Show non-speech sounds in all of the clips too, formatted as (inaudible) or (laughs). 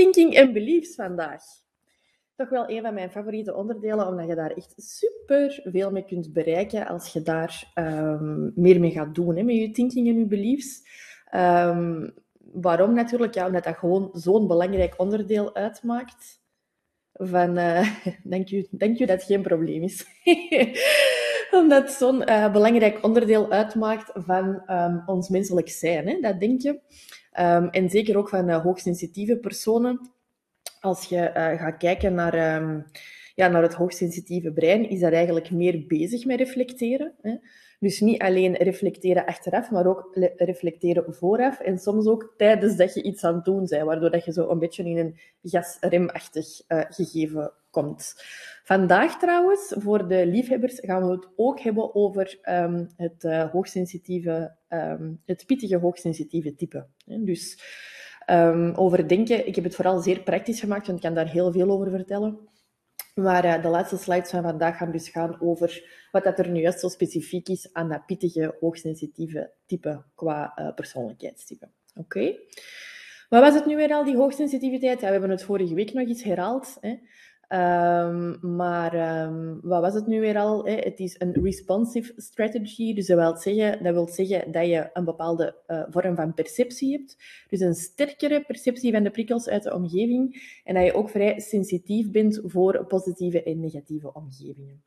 thinking en beliefs vandaag. Toch wel een van mijn favoriete onderdelen, omdat je daar echt super veel mee kunt bereiken als je daar um, meer mee gaat doen, hè, met je thinking en je beliefs. Um, waarom natuurlijk? Ja, omdat dat gewoon zo'n belangrijk onderdeel uitmaakt van... (laughs) Uh, denk, u dat het geen probleem is? (laughs) omdat het zo'n uh, belangrijk onderdeel uitmaakt van um, ons menselijk zijn. Hè? Dat denk je. Um, en zeker ook van uh, hoogsensitieve personen. Als je uh, gaat kijken naar, um, ja, naar het hoogsensitieve brein, is dat eigenlijk meer bezig met reflecteren. Hè? Dus niet alleen reflecteren achteraf, maar ook reflecteren vooraf. En soms ook tijdens dat je iets aan het doen bent, waardoor dat je zo een beetje in een gasremachtig uh, gegeven komt. Vandaag trouwens, voor de liefhebbers, gaan we het ook hebben over um, het uh, hoogsensitieve, um, het pittige hoogsensitieve type. Dus um, over denken, ik heb het vooral zeer praktisch gemaakt, want ik kan daar heel veel over vertellen. Maar uh, de laatste slides van vandaag gaan dus gaan over wat dat er nu juist zo specifiek is aan dat pittige, hoogsensitieve type qua uh, persoonlijkheidstype. Oké. Wat was het nu weer al, die hoogsensitiviteit? Ja, we hebben het vorige week nog eens herhaald. Hè. Um, maar um, wat was het nu weer al? Hè? Het is een responsive strategy. Dus dat wil zeggen, dat wil zeggen dat je een bepaalde uh, vorm van perceptie hebt. Dus een sterkere perceptie van de prikkels uit de omgeving. En dat je ook vrij sensitief bent voor positieve en negatieve omgevingen.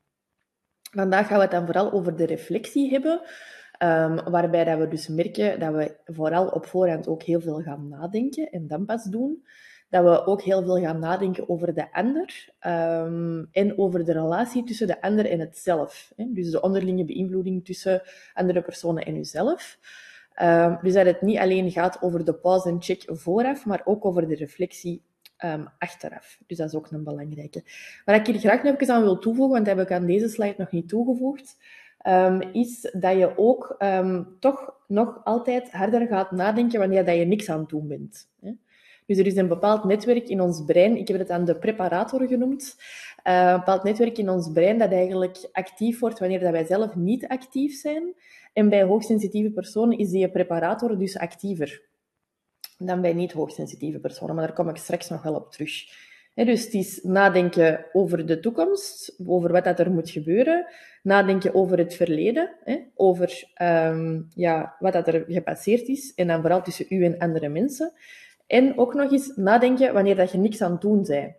Vandaag gaan we het dan vooral over de reflectie hebben. Um, waarbij dat we dus merken dat we vooral op voorhand ook heel veel gaan nadenken en dan pas doen dat we ook heel veel gaan nadenken over de ander um, en over de relatie tussen de ander en het zelf. Hè? Dus de onderlinge beïnvloeding tussen andere personen en uzelf. Um, dus dat het niet alleen gaat over de pause en check vooraf, maar ook over de reflectie um, achteraf. Dus dat is ook een belangrijke. Wat ik hier graag nog even aan wil toevoegen, want dat heb ik aan deze slide nog niet toegevoegd, is dat je ook toch nog altijd harder gaat nadenken wanneer dat je niks aan het doen bent. Hè? Dus er is een bepaald netwerk in ons brein, ik heb het aan de preparator genoemd, uh, een bepaald netwerk in ons brein dat eigenlijk actief wordt wanneer dat wij zelf niet actief zijn. En bij hoogsensitieve personen is die preparator dus actiever dan bij niet hoogsensitieve personen. Maar daar kom ik straks nog wel op terug. Dus het is nadenken over de toekomst, over wat dat er moet gebeuren. Nadenken over het verleden, over um, ja, wat dat er gepasseerd is. En dan vooral tussen u en andere mensen. En ook nog eens nadenken wanneer dat je niks aan het doen bent.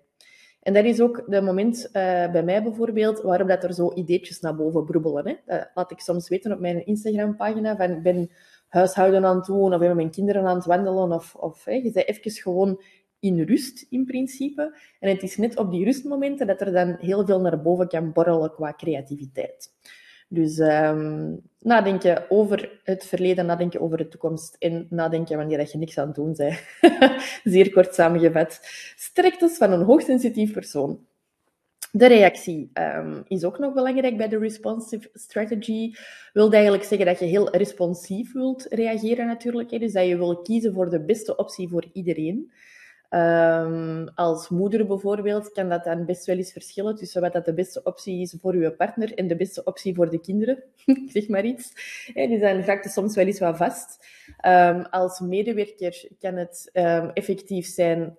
En dat is ook de moment uh, bij mij bijvoorbeeld waarop dat er zo ideetjes naar boven broebelen. Hè. Dat laat ik soms weten op mijn Instagram-pagina. Van ik ben huishouden aan het doen of ben mijn kinderen aan het wandelen. Of, of hè, je bent even gewoon in rust in principe. En het is net op die rustmomenten dat er dan heel veel naar boven kan borrelen qua creativiteit. Dus um, nadenken over het verleden, nadenken over de toekomst en nadenken wanneer dat je niks aan het doen bent. (laughs) Zeer kort samengevat. Sterktes van een hoogsensitief persoon. De reactie um, is ook nog belangrijk bij de responsive strategy. Wil eigenlijk zeggen dat je heel responsief wilt reageren natuurlijk. Dus dat je wil kiezen voor de beste optie voor iedereen. Um, als moeder bijvoorbeeld kan dat dan best wel eens verschillen tussen wat dat de beste optie is voor uw partner en de beste optie voor de kinderen. (laughs) zeg maar iets. Die zijn vaak soms wel eens wat vast. Um, als medewerker kan het um, effectief zijn.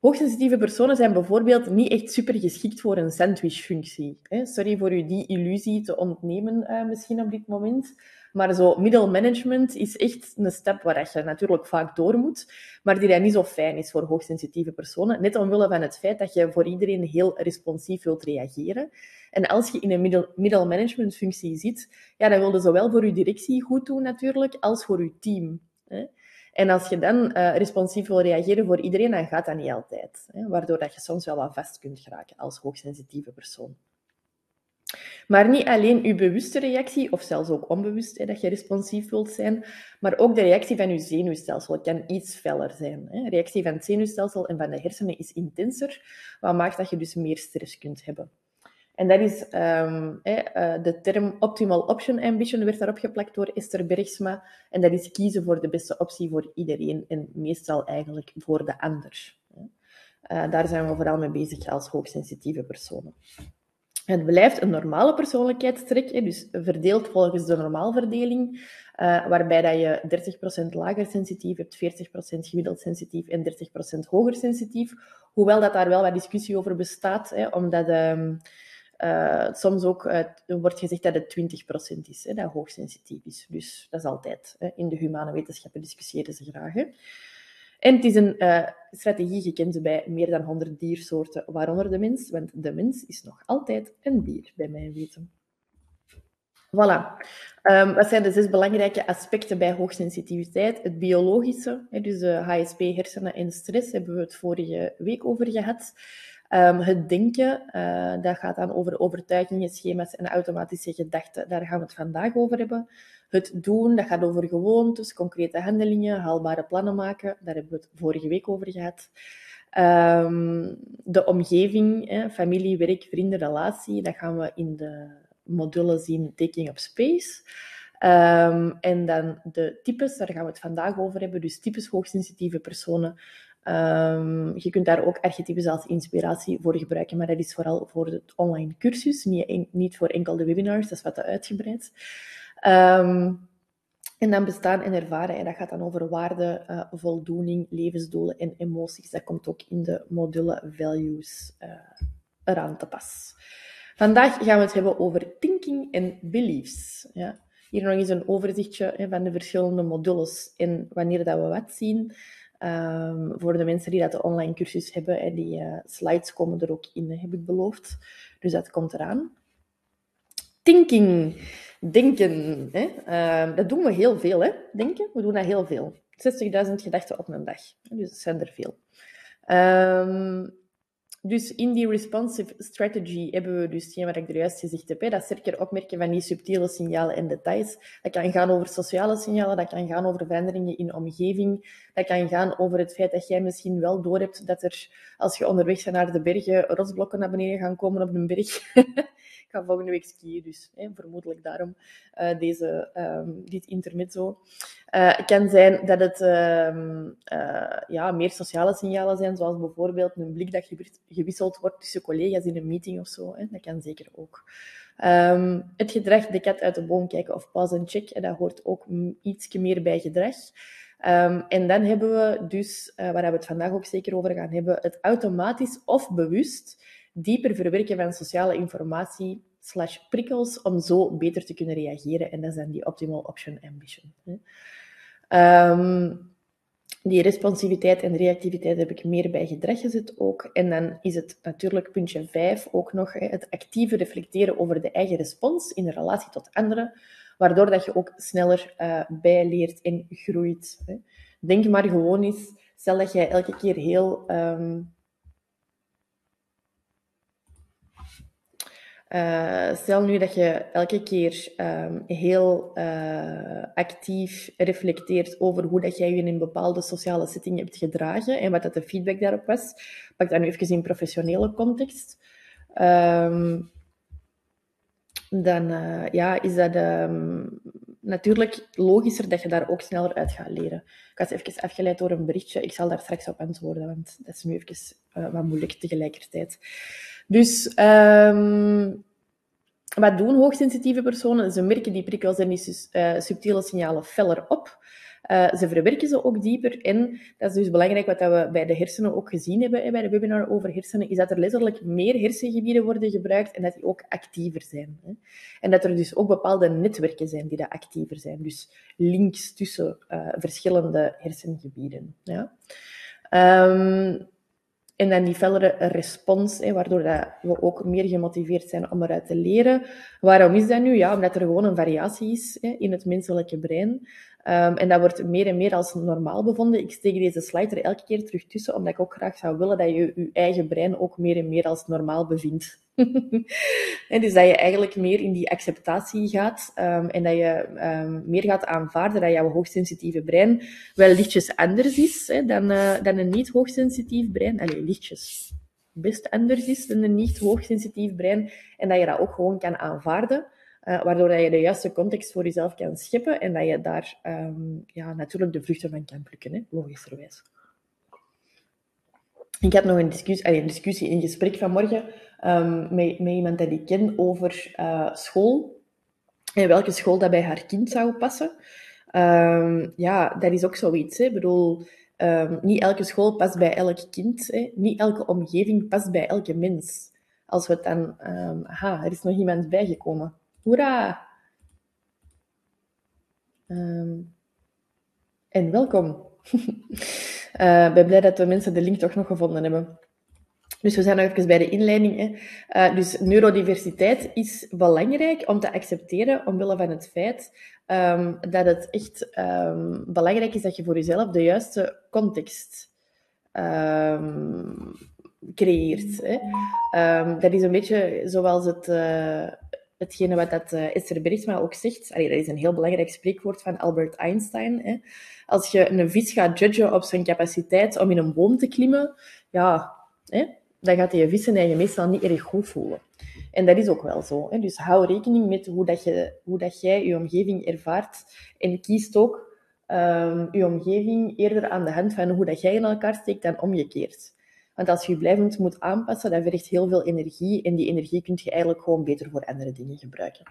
Hoogsensitieve personen zijn bijvoorbeeld niet echt super geschikt voor een sandwichfunctie. Sorry voor u die illusie te ontnemen uh, misschien op dit moment. Maar zo middle management is echt een stap waar je natuurlijk vaak door moet, maar die dan niet zo fijn is voor hoogsensitieve personen. Net omwille van het feit dat je voor iedereen heel responsief wilt reageren. En als je in een middle, middle management functie zit, ja, dan wil je zowel voor je directie goed doen natuurlijk, als voor je team. Hè. En als je dan uh, responsief wil reageren voor iedereen, dan gaat dat niet altijd. Hè, waardoor dat je soms wel wat vast kunt geraken als hoogsensitieve persoon. Maar niet alleen uw bewuste reactie, of zelfs ook onbewust, hè, dat je responsief wilt zijn, maar ook de reactie van uw zenuwstelsel kan iets feller zijn. Hè. De reactie van het zenuwstelsel en van de hersenen is intenser, wat maakt dat je dus meer stress kunt hebben. En dat is um, uh, de term optimal option ambition, werd daarop geplakt door Esther Bergsma. En dat is kiezen voor de beste optie voor iedereen en meestal eigenlijk voor de ander. Uh, daar zijn we vooral mee bezig als hoogsensitieve personen. Het blijft een normale persoonlijkheidstrek, dus verdeeld volgens de normaalverdeling, uh, waarbij dat je 30% lager sensitief hebt, 40% gemiddeld sensitief en 30% hoger sensitief. Hoewel dat daar wel wat discussie over bestaat, omdat um, uh, soms ook uh, wordt gezegd dat het 20% is, dat hoogsensitief is. Dus dat is altijd. In de humane wetenschappen discussiëren ze graag. En het is een uh, strategie gekend bij meer dan 100 diersoorten, waaronder de mens, want de mens is nog altijd een dier, bij mijn weten. Voilà. Um, wat zijn de zes belangrijke aspecten bij hoogsensitiviteit? Het biologische, dus de HSP, hersenen en stress, hebben we het vorige week over gehad. Um, het denken, uh, dat gaat dan over overtuigingen, schema's en automatische gedachten. Daar gaan we het vandaag over hebben. Het doen, dat gaat over gewoontes, concrete handelingen, haalbare plannen maken. Daar hebben we het vorige week over gehad. Um, de omgeving, familie, werk, vrienden, relatie, dat gaan we in de module zien Taking Up Space. Um, en dan de types, daar gaan we het vandaag over hebben. Dus types hoogsensitieve personen. Um, je kunt daar ook archetypes als inspiratie voor gebruiken, maar dat is vooral voor het online cursus, niet, niet voor enkel de webinars, dat is wat uitgebreid. Um, en dan bestaan en ervaren, en dat gaat dan over waarde, uh, voldoening, levensdoelen en emoties. Dat komt ook in de module values uh, eraan te pas. Vandaag gaan we het hebben over thinking en beliefs. Ja. Hier nog eens een overzichtje van de verschillende modules en wanneer dat we wat zien. Um, voor de mensen die dat de online cursus hebben, hè, die uh, slides komen er ook in, heb ik beloofd. Dus dat komt eraan. Thinking, denken. Hè. Uh, dat doen we heel veel, hè? denken. We doen dat heel veel. 60.000 gedachten op een dag. Dus dat zijn er veel. Um, dus in die responsive strategy hebben we dus wat ik er juist gezegd heb, hè, dat sterker opmerken van die subtiele signalen en details. Dat kan gaan over sociale signalen, dat kan gaan over veranderingen in omgeving, dat kan gaan over het feit dat jij misschien wel doorhebt dat er, als je onderweg bent naar de bergen, rotsblokken naar beneden gaan komen op een berg. (laughs) ga volgende week skiën, dus hè, vermoedelijk daarom uh, deze, um, dit intermezzo. Uh, het kan zijn dat het uh, ja, meer sociale signalen zijn, zoals bijvoorbeeld een blik dat gewisseld wordt tussen collega's in een meeting of zo. Hè. Dat kan zeker ook. Um, het gedrag, de kat uit de boom kijken of pause en check, en dat hoort ook iets meer bij gedrag. En dan hebben we dus, waar we het vandaag ook zeker over gaan hebben, het automatisch of bewust dieper verwerken van sociale informatie slash prikkels om zo beter te kunnen reageren. En dat dan die optimal option ambition. Um, die responsiviteit en reactiviteit heb ik meer bij gedrag gezet ook. En dan is het natuurlijk puntje 5 ook nog het actieve reflecteren over de eigen respons in relatie tot anderen, waardoor dat je ook sneller uh, bijleert en groeit. Denk maar gewoon eens, stel dat jij elke keer heel um, Uh, stel nu dat je elke keer um, heel uh, actief reflecteert over hoe dat jij je in een bepaalde sociale setting hebt gedragen en wat dat de feedback daarop was. Pak dat nu even in professionele context. Um, dan uh, ja, is dat um, natuurlijk logischer dat je daar ook sneller uit gaat leren. Ik was even afgeleid door een berichtje. Ik zal daar straks op antwoorden, want dat is nu even wat moeilijk tegelijkertijd. Dus um, wat doen hoogsensitieve personen? Ze merken die prikkels en die uh, subtiele signalen feller op. Uh, ze verwerken ze ook dieper. En dat is dus belangrijk wat we bij de hersenen ook gezien hebben bij de webinar over hersenen, is dat er letterlijk meer hersengebieden worden gebruikt en dat die ook actiever zijn. Hè. En dat er dus ook bepaalde netwerken zijn die dat actiever zijn. Dus links tussen uh, verschillende hersengebieden. Ja. Um, en dan die fellere respons, hè, waardoor dat we ook meer gemotiveerd zijn om eruit te leren. Waarom is dat nu? Ja, omdat er gewoon een variatie is hè, in het menselijke brein. Um, en dat wordt meer en meer als normaal bevonden. Ik steek deze slide er elke keer terug tussen, omdat ik ook graag zou willen dat je je eigen brein ook meer en meer als normaal bevindt. (laughs) en dus dat je eigenlijk meer in die acceptatie gaat um, en dat je um, meer gaat aanvaarden dat jouw hoogsensitieve brein wel lichtjes anders is hè, dan, uh, dan een niet hoogsensitief brein. Allee, lichtjes best anders is dan een niet hoogsensitief brein en dat je dat ook gewoon kan aanvaarden. Uh, waardoor dat je de juiste context voor jezelf kan scheppen en dat je daar um, ja, natuurlijk de vruchten van kan plukken, hè, logischerwijs. Ik had nog een discussie, een discussie een gesprek vanmorgen um, met, met iemand dat ik ken over uh, school en welke school dat bij haar kind zou passen. Um, ja, dat is ook zoiets. Hè. Ik bedoel, niet elke school past bij elk kind. Hè. Niet elke omgeving past bij elke mens. Als we het dan... Um, aha, er is nog iemand bijgekomen. Hoera! en welkom. uh, (laughs) ik ben blij dat de mensen de link toch nog gevonden hebben. Dus we zijn nog even bij de inleiding. Hè. Uh, dus neurodiversiteit is belangrijk om te accepteren, omwille van het feit um, dat het echt um, belangrijk is dat je voor jezelf de juiste context um, creëert. Hè. dat is een beetje zoals het, uh, hetgene wat dat, uh, Esther Bergsma ook zegt. Dat is een heel belangrijk spreekwoord van Albert Einstein. Hè. Als je een vis gaat judgen op zijn capaciteit om in een boom te klimmen, ja, hè, dan gaat je vissen je meestal niet erg goed voelen. En dat is ook wel zo. Hè? Dus hou rekening met hoe, dat je, hoe dat jij je omgeving ervaart. En kiest ook um, je omgeving eerder aan de hand van hoe dat jij in elkaar steekt dan omgekeerd. Want als je blijvend moet aanpassen, dan vergt heel veel energie. En die energie kun je eigenlijk gewoon beter voor andere dingen gebruiken.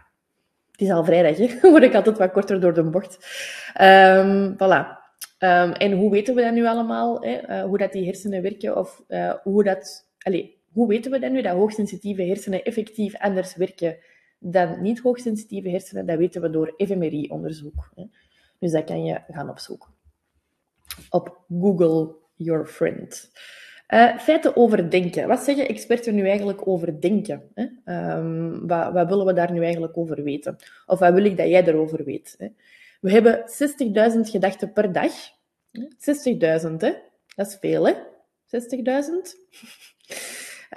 Het is al vrijdag, hè? (laughs) word ik altijd wat korter door de bocht. Um, voilà. Um, en hoe weten we dat nu allemaal? Hè? Uh, hoe dat die hersenen werken of uh, hoe dat Allee, hoe weten we dan nu dat hoogsensitieve hersenen effectief anders werken dan niet hoogsensitieve hersenen? Dat weten we door fMRI-onderzoek. Dus dat kan je gaan opzoeken. Op Google Your Friend. Uh, feiten over denken. Wat zeggen experten nu eigenlijk over denken? Hè? Um, wat, wat, willen we daar nu eigenlijk over weten? Of wat wil ik dat jij erover weet? Hè? We hebben 60.000 gedachten per dag. 60.000, hè? Dat is veel, hè? 60.000?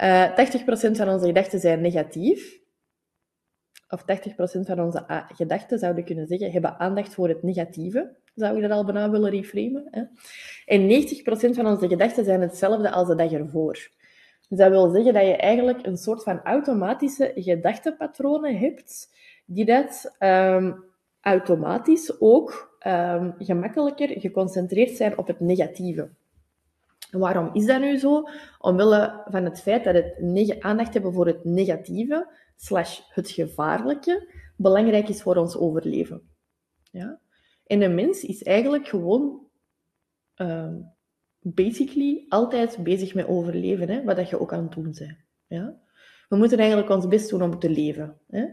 Uh, (laughs) eh, 80% van onze gedachten zijn negatief. Of 80% van onze gedachten, zouden kunnen zeggen, hebben aandacht voor het negatieve. Zou je dat al bijna willen reframen. Hè? En 90% van onze gedachten zijn hetzelfde als de dag ervoor. Dus dat wil zeggen dat je eigenlijk een soort van automatische gedachtenpatronen hebt, die dat um, automatisch ook um, gemakkelijker geconcentreerd zijn op het negatieve. Waarom is dat nu zo? Omwille van het feit dat het aandacht hebben voor het negatieve, slash het gevaarlijke, belangrijk is voor ons overleven. Ja? En een mens is eigenlijk gewoon uh, basically altijd bezig met overleven, hè? wat dat je ook aan het doen bent. Ja? We moeten eigenlijk ons best doen om te leven. Hè?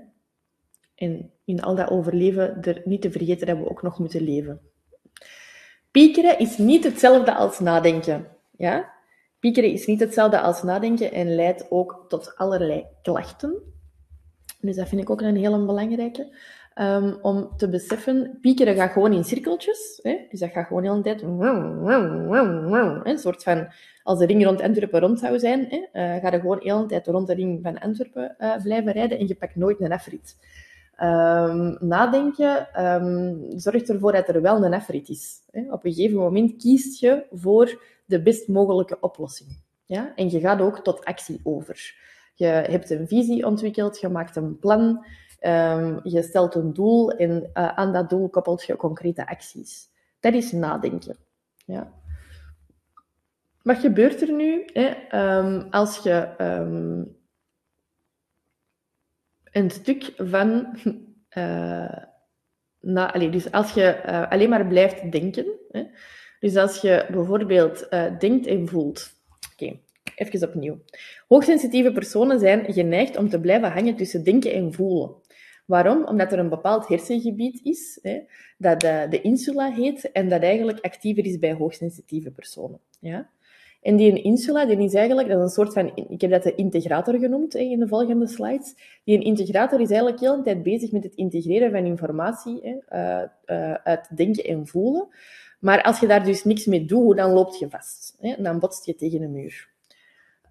En in al dat overleven er niet te vergeten dat we ook nog moeten leven. Piekeren is niet hetzelfde als nadenken. Ja? Piekeren is niet hetzelfde als nadenken en leidt ook tot allerlei klachten. Dus dat vind ik ook een hele belangrijke. Um, om te beseffen, piekeren gaat gewoon in cirkeltjes. Hè? Dus dat gaat gewoon de hele tijd... Een soort van... Als de ring rond Antwerpen rond zou zijn, hè, uh, ga je gewoon de hele tijd rond de ring van Antwerpen uh, blijven rijden en je pakt nooit een afrit. Um, nadenken um, zorgt ervoor dat er wel een afrit is. Hè? Op een gegeven moment kiest je voor de best mogelijke oplossing. Ja? En je gaat ook tot actie over. Je hebt een visie ontwikkeld, je maakt een plan, um, je stelt een doel en uh, aan dat doel koppelt je concrete acties. Dat is nadenken. Ja? Wat gebeurt er nu hè, um, als je um, een stuk van. Uh, (laughs) na, allez, dus als je uh, alleen maar blijft denken, hè, dus als je bijvoorbeeld denkt en voelt. Oké, even opnieuw. Hoogsensitieve personen zijn geneigd om te blijven hangen tussen denken en voelen. Waarom? Omdat er een bepaald hersengebied is, hè, dat de, de, insula heet, en dat eigenlijk actiever is bij hoogsensitieve personen. Ja? En die insula, die is eigenlijk, dat is een soort van, ik heb dat de integrator genoemd hè, in de volgende slides. Die een integrator is eigenlijk heel de tijd bezig met het integreren van informatie hè, uh, uh, uit denken en voelen. Maar als je daar dus niks mee doet, dan loop je vast. Hè? Dan botst je tegen een muur.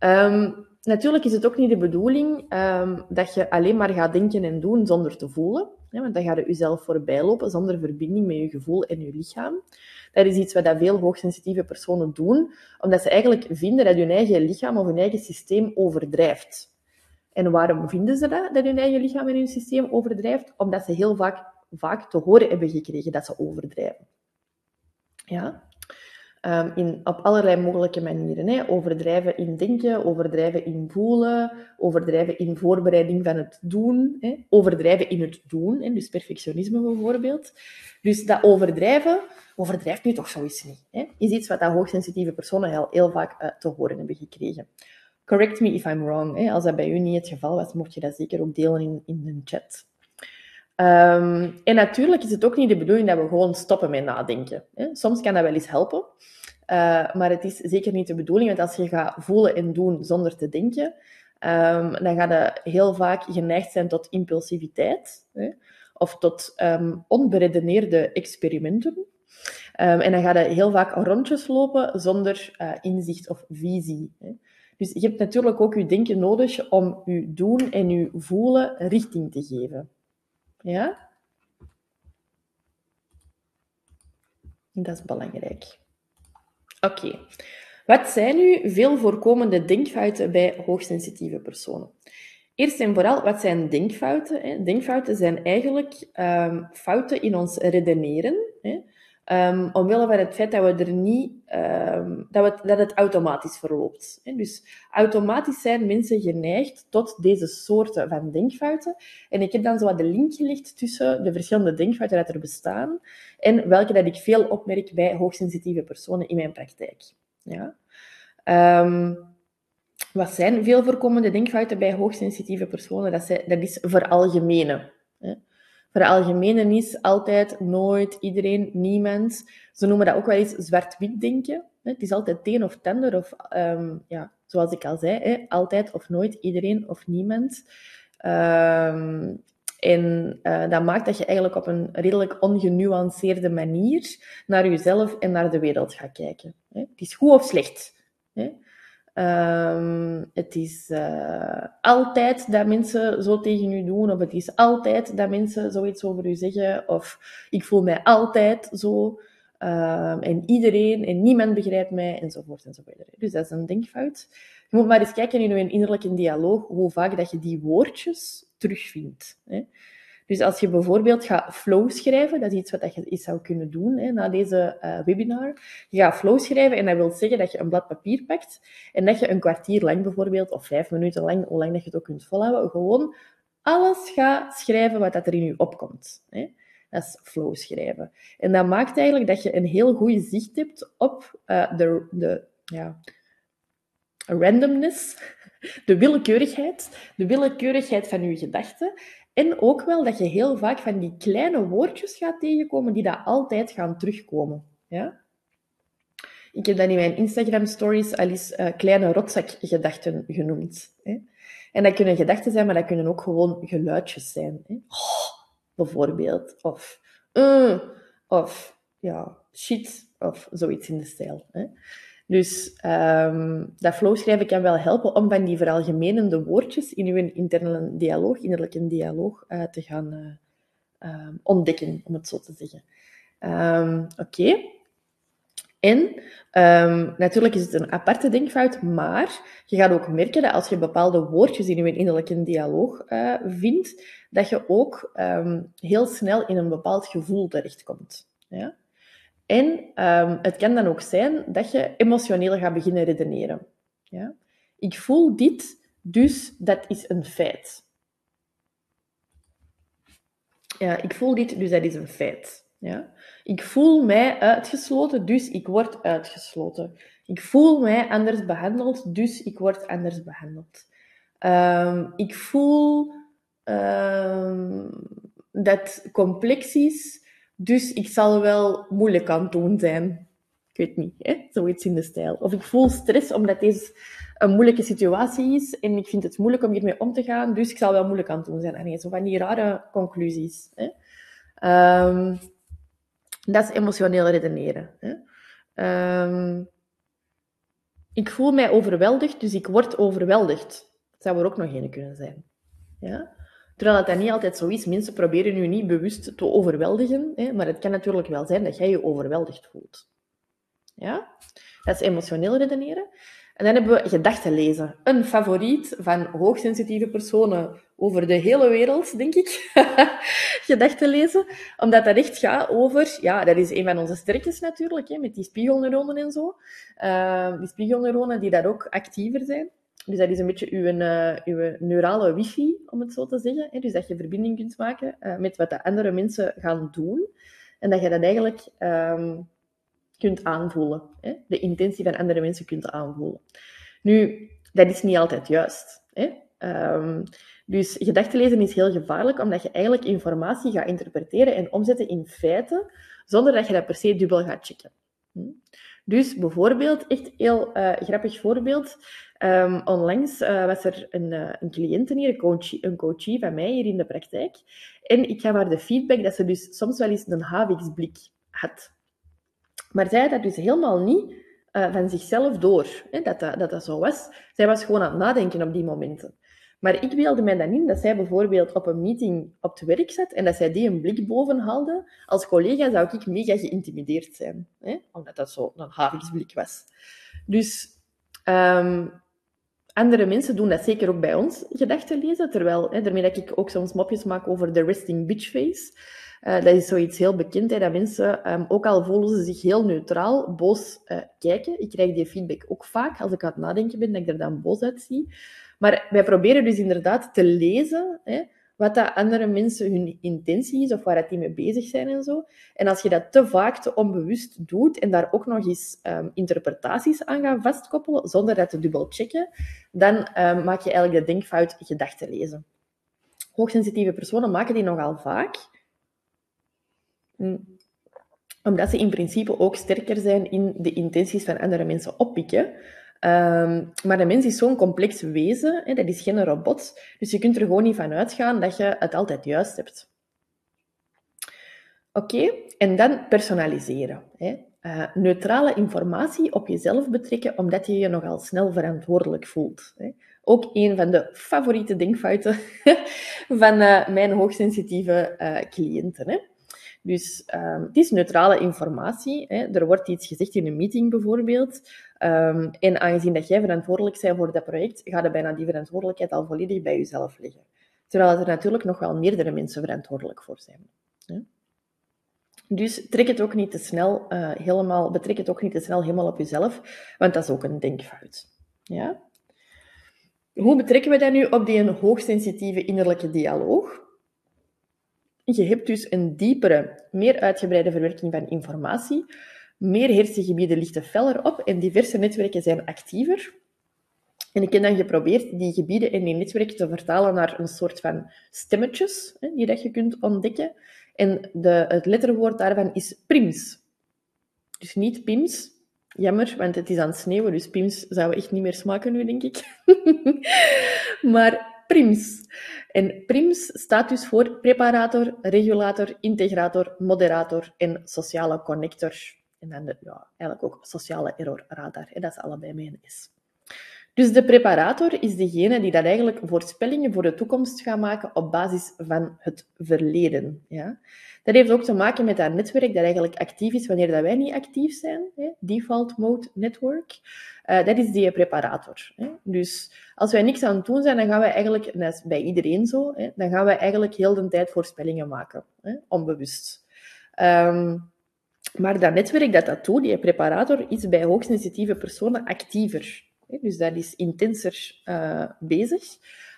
Um, natuurlijk is het ook niet de bedoeling um, dat je alleen maar gaat denken en doen zonder te voelen. Want dan ga je jezelf voorbij lopen zonder verbinding met je gevoel en je lichaam. Dat is iets wat veel hoogsensitieve personen doen, omdat ze eigenlijk vinden dat hun eigen lichaam of hun eigen systeem overdrijft. En waarom vinden ze dat, dat hun eigen lichaam en hun systeem overdrijft? Omdat ze heel vaak, vaak te horen hebben gekregen dat ze overdrijven. Ja? Ehm, in, op allerlei mogelijke manieren. Hè. Overdrijven in denken, overdrijven in voelen, overdrijven in voorbereiding van het doen, hè. overdrijven in het doen, hè. dus perfectionisme bijvoorbeeld. Dus dat overdrijven, overdrijft nu toch zoiets niet. Hè. Is iets wat dat hoogsensitieve personen heel, heel vaak uh, te horen hebben gekregen. Correct me if I'm wrong. Als dat bij u niet het geval was, mocht je dat zeker ook delen in, in de chat. Um, en natuurlijk is het ook niet de bedoeling dat we gewoon stoppen met nadenken. Hè. Soms kan dat wel eens helpen, uh, maar het is zeker niet de bedoeling, want als je gaat voelen en doen zonder te denken, um, dan ga je heel vaak geneigd zijn tot impulsiviteit hè, of tot um, onberedeneerde experimenten. en dan ga je heel vaak rondjes lopen zonder uh, inzicht of visie. Hè. Dus je hebt natuurlijk ook je denken nodig om je doen en je voelen richting te geven. Ja? Dat is belangrijk. Oké. Wat zijn nu veel voorkomende denkfouten bij hoogsensitieve personen? Eerst en vooral, wat zijn denkfouten? Denkfouten zijn eigenlijk um, fouten in ons redeneren. Um, omwille van het feit dat we er niet, um, dat, we, dat het automatisch verloopt. Dus automatisch zijn mensen geneigd tot deze soorten van denkfouten. En ik heb dan zo wat de link gelegd tussen de verschillende denkfouten dat er bestaan en welke dat ik veel opmerk bij hoogsensitieve personen in mijn praktijk. Ja? Um, wat zijn veel voorkomende denkfouten bij hoogsensitieve personen? Dat, zijn, dat is veralgemenen. Veralgemenen is altijd, nooit, iedereen, niemand. Ze noemen dat ook wel eens zwart-wit denken. Het is altijd het een of het ander, of um, ja, zoals ik al zei, hè, altijd of nooit, iedereen of niemand. Um, en uh, dat maakt dat je eigenlijk op een redelijk ongenuanceerde manier naar jezelf en naar de wereld gaat kijken. Het is goed of slecht. Um, het is uh, altijd dat mensen zo tegen u doen, of het is altijd dat mensen zoiets over u zeggen, of ik voel mij altijd zo, um, en iedereen en niemand begrijpt mij, enzovoort enzovoort. Dus dat is een denkfout. Je moet maar eens kijken in je innerlijke dialoog hoe vaak dat je die woordjes terugvindt. Hè. Dus als je bijvoorbeeld gaat flow schrijven, dat is iets wat je eens zou kunnen doen hè, na deze uh, webinar. Je gaat flow schrijven en dat wil zeggen dat je een blad papier pakt en dat je een kwartier lang bijvoorbeeld, of vijf minuten lang, hoe lang dat je het ook kunt volhouden, gewoon alles gaat schrijven wat dat er in je opkomt. Hè. Dat is flow schrijven. En dat maakt eigenlijk dat je een heel goed zicht hebt op uh, de, de ja, randomness, (laughs) de willekeurigheid, de willekeurigheid van je gedachten en ook wel dat je heel vaak van die kleine woordjes gaat tegenkomen die dat altijd gaan terugkomen. Ja? Ik heb dat in mijn Instagram stories al eens uh, kleine rotzakgedachten genoemd. Hè? En dat kunnen gedachten zijn, maar dat kunnen ook gewoon geluidjes zijn. Hè? Oh, bijvoorbeeld. Of, uh, of ja, shit, of zoiets in de stijl. Hè? Dus um, dat flowschrijven kan wel helpen om van die veralgemenende woordjes in uw interne dialoog, innerlijke dialoog, uh, te gaan uh, uh, ontdekken, om het zo te zeggen. Um, Oké. En natuurlijk is het een aparte denkfout, maar je gaat ook merken dat als je bepaalde woordjes in je innerlijke dialoog uh, vindt, dat je ook heel snel in een bepaald gevoel terechtkomt. Ja? En um, het kan dan ook zijn dat je emotioneel gaat beginnen redeneren. Ja? Ik voel dit, dus dat is een feit. Ja, ik voel dit, dus dat is een feit. Ja? Ik voel mij uitgesloten, dus ik word uitgesloten. Ik voel mij anders behandeld, dus ik word anders behandeld. Um, ik voel um, dat complex is, dus ik zal wel moeilijk aan doen zijn. Ik weet niet, zoiets in de stijl. Of ik voel stress omdat deze een moeilijke situatie is en ik vind het moeilijk om hiermee om te gaan, dus ik zal wel moeilijk aan het doen zijn. En zo van die rare conclusies. Hè? Um, dat is emotioneel redeneren. Hè? Um, ik voel mij overweldigd, dus ik word overweldigd. Dat zou er ook nog een kunnen zijn. Ja? Terwijl dat, niet altijd zo is. Mensen proberen je niet bewust te overweldigen, hè, maar het kan natuurlijk wel zijn dat jij je overweldigd voelt. Ja? Dat is emotioneel redeneren. En dan hebben we gedachten lezen. Een favoriet van hoogsensitieve personen over de hele wereld, denk ik. (laughs) gedachten lezen. Omdat dat echt gaat over... Ja, dat is een van onze sterktes natuurlijk, hè, met die spiegelneuronen en zo. Uh, die spiegelneuronen die daar ook actiever zijn. Dus dat is een beetje uw, uh, uw neurale wifi, om het zo te zeggen. Hè? Dus dat je verbinding kunt maken uh, met wat de andere mensen gaan doen. En dat je dat eigenlijk um, kunt aanvoelen. Hè? De intentie van andere mensen kunt aanvoelen. Nu, dat is niet altijd juist. Hè? Um, dus gedachtenlezen is heel gevaarlijk, omdat je eigenlijk informatie gaat interpreteren en omzetten in feiten, zonder dat je dat per se dubbel gaat checken. Hm? Dus bijvoorbeeld, echt heel uh, grappig voorbeeld. Um, onlangs uh, was er een, uh, een cliënte hier, een coachie, een coachie van mij hier in de praktijk. En ik gaf haar de feedback dat ze dus soms wel eens een haviksblik had. Maar zij had dat dus helemaal niet van zichzelf door, hè, dat, dat, dat dat zo was. Zij was gewoon aan het nadenken op die momenten. Maar ik beelde mij dan in dat zij bijvoorbeeld op een meeting op het werk zat en dat zij die een blik boven haalde. Als collega zou ik mega geïntimideerd zijn, hè? omdat dat zo een haviksblik was. Dus um, andere mensen doen dat zeker ook bij ons, gedachten lezen. Terwijl, hè, daarmee dat ik ook soms mopjes maak over de resting bitch face. Uh, dat is zoiets heel bekend, hè, dat mensen, um, ook al voelen ze zich heel neutraal, boos uh, kijken. Ik krijg die feedback ook vaak, als ik aan het nadenken ben, dat ik er dan boos uitzie. Maar wij proberen dus inderdaad te lezen hè, wat dat andere mensen hun intentie is of waar die mee bezig zijn en zo. En als je dat te vaak, te onbewust doet en daar ook nog eens um, interpretaties aan gaat vastkoppelen, zonder dat te dubbel checken, dan um, maak je eigenlijk de denkfout gedachten lezen. Hoogsensitieve personen maken die nogal vaak, omdat ze in principe ook sterker zijn in de intenties van andere mensen oppikken. Um, maar de mens is zo'n complex wezen, hè, dat is geen robot. Dus je kunt er gewoon niet van uitgaan dat je het altijd juist hebt. Oké, en dan personaliseren. Hè. Uh, neutrale informatie op jezelf betrekken, omdat je je nogal snel verantwoordelijk voelt. Hè. Ook een van de favoriete denkfouten (laughs) van uh, mijn hoogsensitieve uh, cliënten. Hè. Dus um, het is neutrale informatie. Hè. Er wordt iets gezegd in een meeting bijvoorbeeld. Um, en aangezien dat jij verantwoordelijk bent voor dat project, gaat er bijna die verantwoordelijkheid al volledig bij jezelf liggen. Terwijl er natuurlijk nog wel meerdere mensen verantwoordelijk voor zijn. Hè. Dus trek het ook niet te snel uh, helemaal, betrek het ook niet te snel helemaal op jezelf, want dat is ook een denkfout. Ja? Hoe betrekken we dat nu op die hoogsensitieve innerlijke dialoog? Je hebt dus een diepere, meer uitgebreide verwerking van informatie. Meer hersengebieden lichten feller op en diverse netwerken zijn actiever. En ik heb dan geprobeerd die gebieden en die netwerken te vertalen naar een soort van stemmetjes hè, die dat je kunt ontdekken. En de, het letterwoord daarvan is prims. Dus niet pims. Jammer, want het is aan het sneeuwen, dus pims zou echt niet meer smaken nu, denk ik. (laughs) maar PRIMS. En PRIMS staat dus voor preparator, regulator, integrator, moderator en sociale connector. En dan ja, eigenlijk ook sociale error radar. Dat is allebei mijn is. Dus de preparator is degene die dat eigenlijk voorspellingen voor de toekomst gaat maken op basis van het verleden. Ja? Dat heeft ook te maken met dat netwerk dat eigenlijk actief is wanneer dat wij niet actief zijn. Hè? Default mode network. Uh, dat is die preparator. Hè? Dus als wij niks aan het doen zijn, dan gaan wij eigenlijk, en dat is bij iedereen zo, hè, dan gaan wij eigenlijk heel de tijd voorspellingen maken. Hè? Onbewust. Um, maar dat netwerk dat dat doet, die preparator, is bij hoogsensitieve personen actiever. Dus dat is intenser uh, bezig,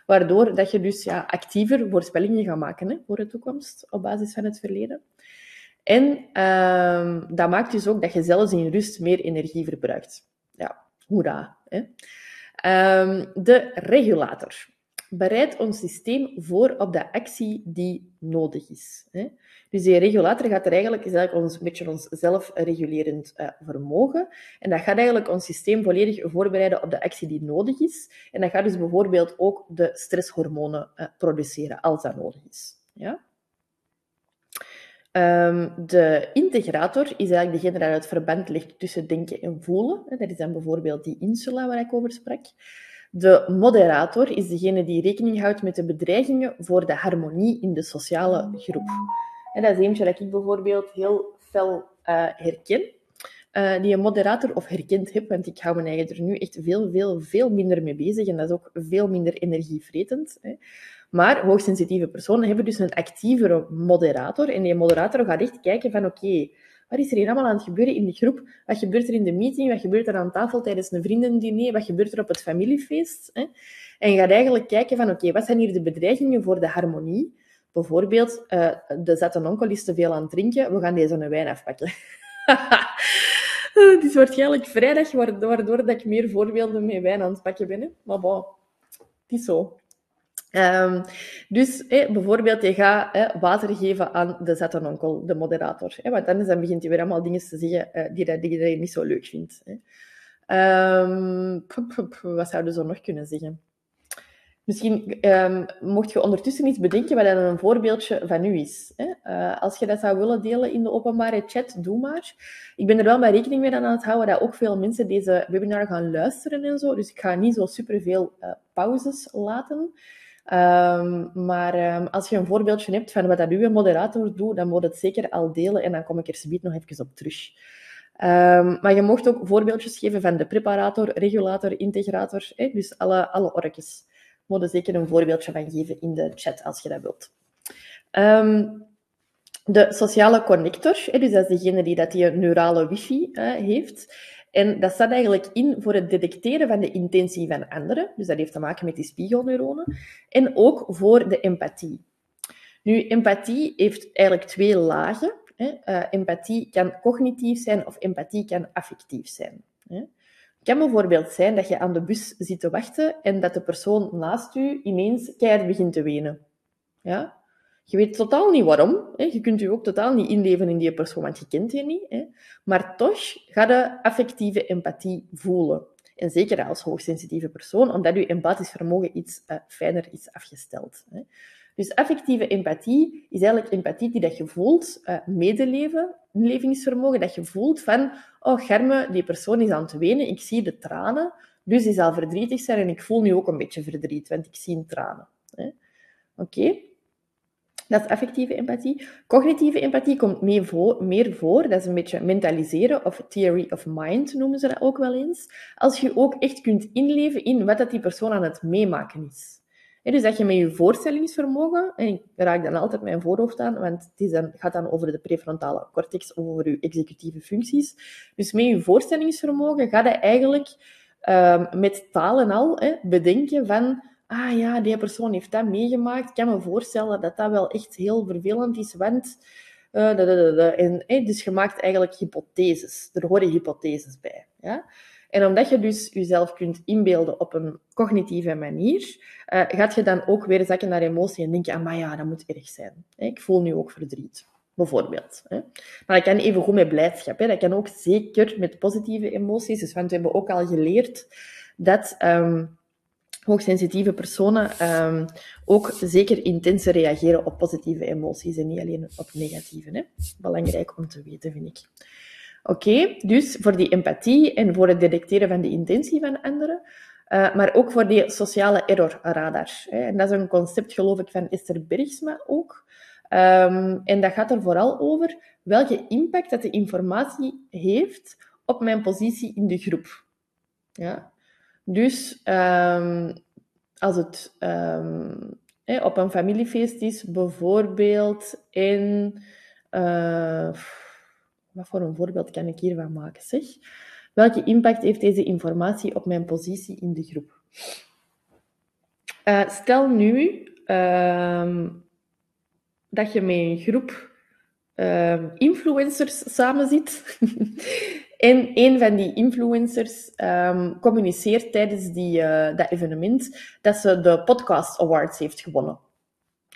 waardoor dat je dus ja, actiever voorspellingen gaat maken hè, voor de toekomst op basis van het verleden. En uh, dat maakt dus ook dat je zelfs in rust meer energie verbruikt. Ja, hoera. Hè. Um, de regulator bereidt ons systeem voor op de actie die nodig is. Hè. Dus die regulator gaat er eigenlijk, is eigenlijk ons, een beetje ons zelfregulerend uh, vermogen. En dat gaat eigenlijk ons systeem volledig voorbereiden op de actie die nodig is. En dat gaat dus bijvoorbeeld ook de stresshormonen uh, produceren, als dat nodig is. Ja? Um, de integrator is eigenlijk degene die het verband ligt tussen denken en voelen. Dat is dan bijvoorbeeld die insula waar ik over sprak. De moderator is degene die rekening houdt met de bedreigingen voor de harmonie in de sociale groep. Dat is eentje dat ik bijvoorbeeld heel fel uh, herken. uh, die een moderator of herkend heb, want ik hou mijn eigen er nu echt veel, veel, veel minder mee bezig en dat is ook veel minder energievretend. Hè. Maar hoogsensitieve personen hebben dus een actievere moderator en die moderator gaat echt kijken van oké, wat is er hier allemaal aan het gebeuren in de groep? Wat gebeurt er in de meeting? Wat gebeurt er aan tafel tijdens een vriendendiner? Wat gebeurt er op het familiefeest? Hè? En gaat eigenlijk kijken van, oké, wat zijn hier de bedreigingen voor de harmonie? Bijvoorbeeld, de zette onkel is te veel aan het drinken, we gaan deze een wijn afpakken. het is waarschijnlijk vrijdag, waardoor dat ik meer voorbeelden met wijn aan het pakken ben. Maar bon, het is zo. Um, dus bijvoorbeeld, je gaat water geven aan de zettenonkel, de moderator. want dan begint hij weer allemaal dingen te zeggen uh, die, die niet zo leuk vindt. Um, wat zouden ze nog kunnen zeggen? Misschien um, mocht je ondertussen iets bedenken wat dan een voorbeeldje van u is. Hè? Uh, als je dat zou willen delen in de openbare chat, doe maar. Ik ben er wel bij rekening mee aan het houden dat ook veel mensen deze webinar gaan luisteren en zo. Dus ik ga niet zo superveel uh, pauzes laten. Um, maar um, als je een voorbeeldje hebt van wat dat uw moderator doet, dan moet het zeker al delen en dan kom ik er nog even op terug. Maar je mocht ook voorbeeldjes geven van de preparator, regulator, integrator, dus alle, alle orkes. Moet er zeker een voorbeeldje van geven in de chat als je dat wilt. de sociale connector, dus dat is degene die dat die neurale wifi uh, heeft. En dat staat eigenlijk in voor het detecteren van de intentie van anderen. Dus dat heeft te maken met die spiegelneuronen. En ook voor de empathie. Nu, empathie heeft eigenlijk twee lagen. Uh, empathie kan cognitief zijn of empathie kan affectief zijn. Kan bijvoorbeeld zijn dat je aan de bus zit te wachten en dat de persoon naast u ineens keihard begint te wenen. Ja? Je weet totaal niet waarom. Hè. Je kunt je ook totaal niet inleven in die persoon, want je kent die niet. Hè. Maar toch ga je affectieve empathie voelen. En zeker als hoogsensitieve persoon, omdat je empathisch vermogen iets uh, fijner is afgesteld. Hè. Dus affectieve empathie is eigenlijk empathie die dat je voelt, uh, medeleven, inlevingsvermogen, dat je voelt van, oh Germe, die persoon is aan het wenen, ik zie de tranen, dus die zal verdrietig zijn en ik voel nu ook een beetje verdriet, want ik zie tranen. Oké? Dat is affectieve empathie. Cognitieve empathie komt meer voor, meer voor. Dat is een beetje mentaliseren, of theory of mind noemen ze dat ook wel eens. Als je ook echt kunt inleven in wat dat die persoon aan het meemaken is. Dus dat je met je voorstellingsvermogen, en ik raak dan altijd mijn voorhoofd aan, want het dan, gaat dan over de prefrontale cortex, over je executieve functies. Dus met je voorstellingsvermogen ga je eigenlijk um, met taal en al bedenken van ah ja, die persoon heeft dat meegemaakt. Ik kan me voorstellen dat dat wel echt heel vervelend is, want... Uh, en, dus je maakt eigenlijk hypotheses. Er horen hypotheses bij. Ja? En omdat je dus jezelf kunt inbeelden op een cognitieve manier, uh, gaat je dan ook weer zakken naar emotie en denk je, maar ja, dat moet erg zijn. Ik voel nu ook verdriet, bijvoorbeeld. Maar dat kan even goed met blijdschap. Dat kan ook zeker met positieve emoties. Dus, want we hebben ook al geleerd dat... Um, hoogsensitieve personen um, ook zeker intenser reageren op positieve emoties en niet alleen op negatieve. Belangrijk om te weten, vind ik. Oké, dus voor die empathie en voor het detecteren van de intentie van anderen, uh, maar ook voor die sociale error radar. Hè? En dat is een concept, geloof ik, van Esther Bergsma ook. Um, en dat gaat er vooral over welke impact dat de informatie heeft op mijn positie in de groep. Ja? Dus um, als het um, op een familiefeest is, bijvoorbeeld in. Wat voor een voorbeeld kan ik hiervan maken? Zeg? Welke impact heeft deze informatie op mijn positie in de groep? Uh, stel nu um, dat je met een groep uh, influencers samenzit (laughs) En een van die influencers um, communiceert tijdens die, uh, dat evenement dat ze de Podcast Awards heeft gewonnen.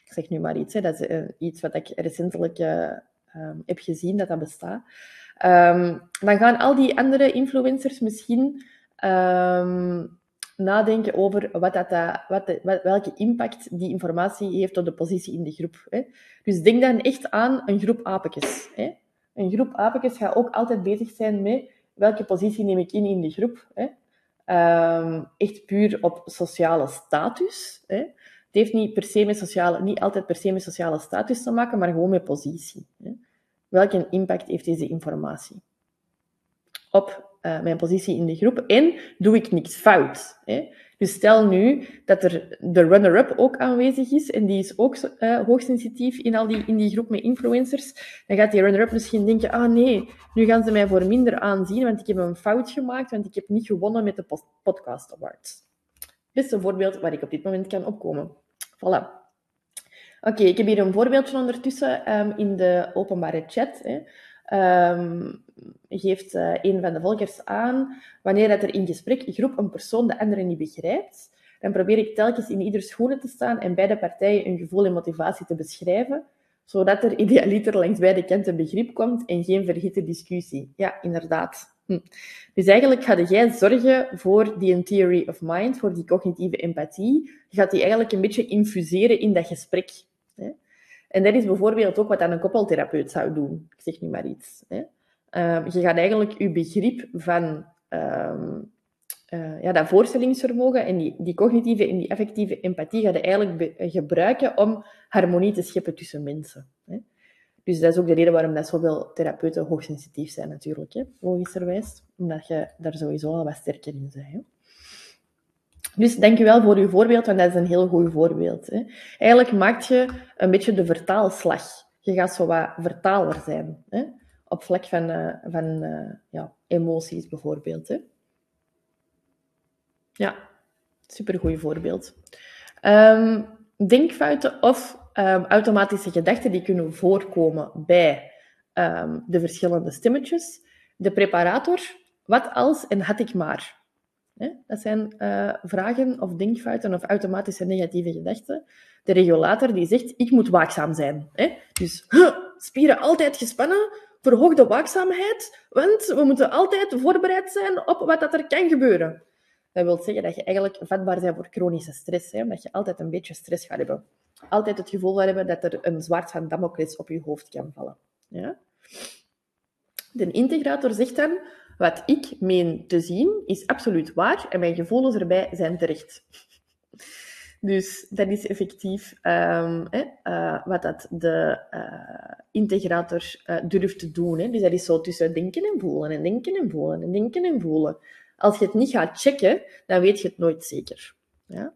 Ik zeg nu maar iets, hè. dat is uh, iets wat ik recentelijk um, heb gezien dat dat bestaat. Um, dan gaan al die andere influencers misschien nadenken over wat dat, de, wat, welke impact die informatie heeft op de positie in de groep. Hè. Dus denk dan echt aan een groep apetjes. Hè. Een groep apetjes gaat ook altijd bezig zijn met welke positie neem ik in in de groep. Hè? Echt puur op sociale status. Hè? Het heeft niet, per se met sociale, niet altijd per se met sociale status te maken, maar gewoon met positie. Welke impact heeft deze informatie? op uh, mijn positie in de groep en doe ik niks fout. Hè? Dus stel nu dat er de runner-up ook aanwezig is en die is ook uh, hoogsensitief in, al die, in die groep met influencers, dan gaat die runner-up misschien denken, ah nee, nu gaan ze mij voor minder aanzien, want ik heb een fout gemaakt, want ik heb niet gewonnen met de podcast awards. Beste voorbeeld waar ik op dit moment kan opkomen. Voilà. Oké, ik heb hier een voorbeeldje ondertussen um, in de openbare chat. Hè. Um, geeft uh, een van de volgers aan, wanneer dat er in gesprek een groep een persoon de andere niet begrijpt, dan probeer ik telkens in ieder schoenen te staan en beide partijen hun gevoel en motivatie te beschrijven, zodat er (laughs) idealiter langs beide kanten begrip komt en geen verhitte discussie. Ja, inderdaad. Hm. Dus eigenlijk ga jij zorgen voor die theory of mind, voor die cognitieve empathie. Je gaat die eigenlijk een beetje infuseren in dat gesprek. Hè? En dat is bijvoorbeeld ook wat een koppeltherapeut zou doen. Ik zeg nu maar iets. Hè? Uh, je gaat eigenlijk je begrip van uh, uh, ja, dat voorstellingsvermogen en die, die cognitieve en die affectieve empathie je eigenlijk gebruiken om harmonie te scheppen tussen mensen. Hè? Dus dat is ook de reden waarom dat zoveel therapeuten hoogsensitief zijn natuurlijk, hè? logischerwijs. Omdat je daar sowieso al wat sterker in bent. Hè? Dus dankjewel voor uw voorbeeld, want dat is een heel goed voorbeeld. Hè. Eigenlijk maak je een beetje de vertaalslag. Je gaat zo wat vertaler zijn. Hè, op vlak van, uh, van uh, ja, emoties bijvoorbeeld. Hè. Ja, supergoed voorbeeld. Um, denkfouten of um, automatische gedachten die kunnen voorkomen bij um, de verschillende stemmetjes. De preparator, wat als en had ik maar. Dat zijn uh, vragen of denkfouten of automatische negatieve gedachten. De regulator die zegt, ik moet waakzaam zijn. Hè? Dus spieren altijd gespannen, verhoog de waakzaamheid, want we moeten altijd voorbereid zijn op wat dat er kan gebeuren. Dat wil zeggen dat je eigenlijk vatbaar bent voor chronische stress, hè? omdat je altijd een beetje stress gaat hebben. Altijd het gevoel gaat hebben dat er een zwaard van Damocles op je hoofd kan vallen. Ja? De integrator zegt dan, wat ik meen te zien is absoluut waar en mijn gevoelens erbij zijn terecht. (laughs) Dus dat is effectief um, uh, wat dat de uh, integrator uh, durft te doen. Hè. Dus dat is zo tussen denken en voelen en denken en voelen en denken en voelen. Als je het niet gaat checken, dan weet je het nooit zeker. Ja?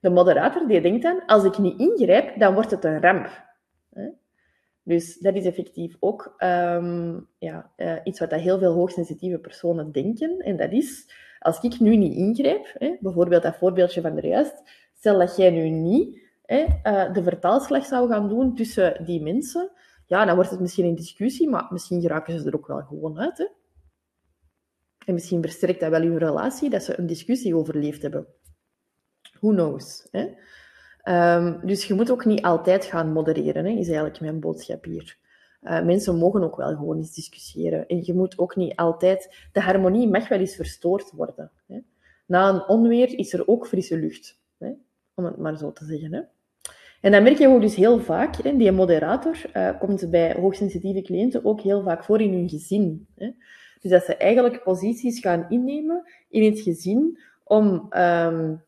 De moderator die denkt dan, als ik niet ingrijp, dan wordt het een ramp. Dus dat is effectief ook um, ja, uh, iets wat dat heel veel hoogsensitieve personen denken. En dat is, als ik nu niet ingrijp, hè, bijvoorbeeld dat voorbeeldje van de juist, stel dat jij nu niet uh, de vertaalslag zou gaan doen tussen die mensen, ja, dan wordt het misschien een discussie, maar misschien geraken ze er ook wel gewoon uit. Hè. En misschien versterkt dat wel hun relatie, dat ze een discussie overleefd hebben. Who knows? Hè? Um, dus je moet ook niet altijd gaan modereren, hè, is eigenlijk mijn boodschap hier. Uh, mensen mogen ook wel gewoon eens discussiëren. En je moet ook niet altijd... De harmonie mag wel eens verstoord worden. Hè. Na een onweer is er ook frisse lucht. Hè, om het maar zo te zeggen. Hè. En dan merk je ook dus heel vaak, hè, die moderator uh, komt bij hoogsensitieve cliënten ook heel vaak voor in hun gezin. Hè. Dus dat ze eigenlijk posities gaan innemen in het gezin om... Um,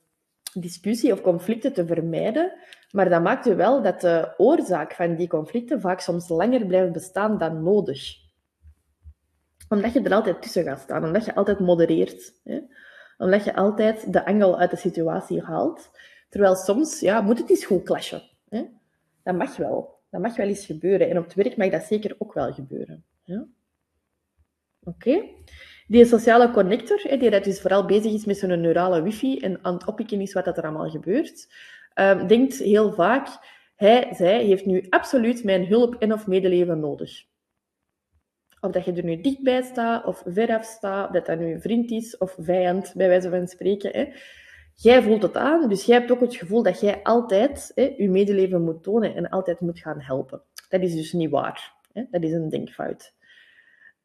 discussie of conflicten te vermijden, maar dat maakt wel dat de oorzaak van die conflicten vaak soms langer blijft bestaan dan nodig. Omdat je er altijd tussen gaat staan, omdat je altijd modereert. Hè? Omdat je altijd de angel uit de situatie haalt. Terwijl soms ja, moet het eens goed clashen. Hè? Dat mag wel. Dat mag wel eens gebeuren. En op het werk mag dat zeker ook wel gebeuren. Oké? Die sociale connector, die dat dus vooral bezig is met zijn neurale wifi en aan het oppikken is wat dat er allemaal gebeurt, um, denkt heel vaak, hij, zij heeft nu absoluut mijn hulp en of medeleven nodig. Of dat je er nu dichtbij staat of veraf staat, dat dat nu een vriend is of vijand, bij wijze van spreken. Hè. Jij voelt het aan, dus jij hebt ook het gevoel dat jij altijd hè, je medeleven moet tonen en altijd moet gaan helpen. Dat is dus niet waar. Hè. Dat is een denkfout.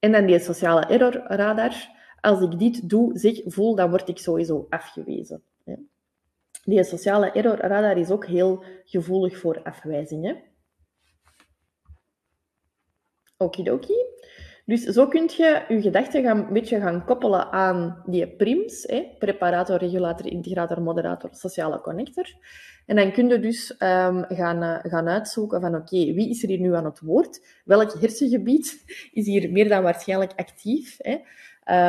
En dan die sociale errorradar. Als ik dit doe, zeg, voel, dan word ik sowieso afgewezen. Die sociale errorradar is ook heel gevoelig voor afwijzingen. Okidoki. Dus zo kun je je gedachten gaan, een beetje gaan koppelen aan die prims, hè, preparator, regulator, integrator, moderator, sociale connector. En dan kun je dus um, gaan, uh, gaan uitzoeken van oké, wie is er hier nu aan het woord? Welk hersengebied (laughs) is hier meer dan waarschijnlijk actief? Hè?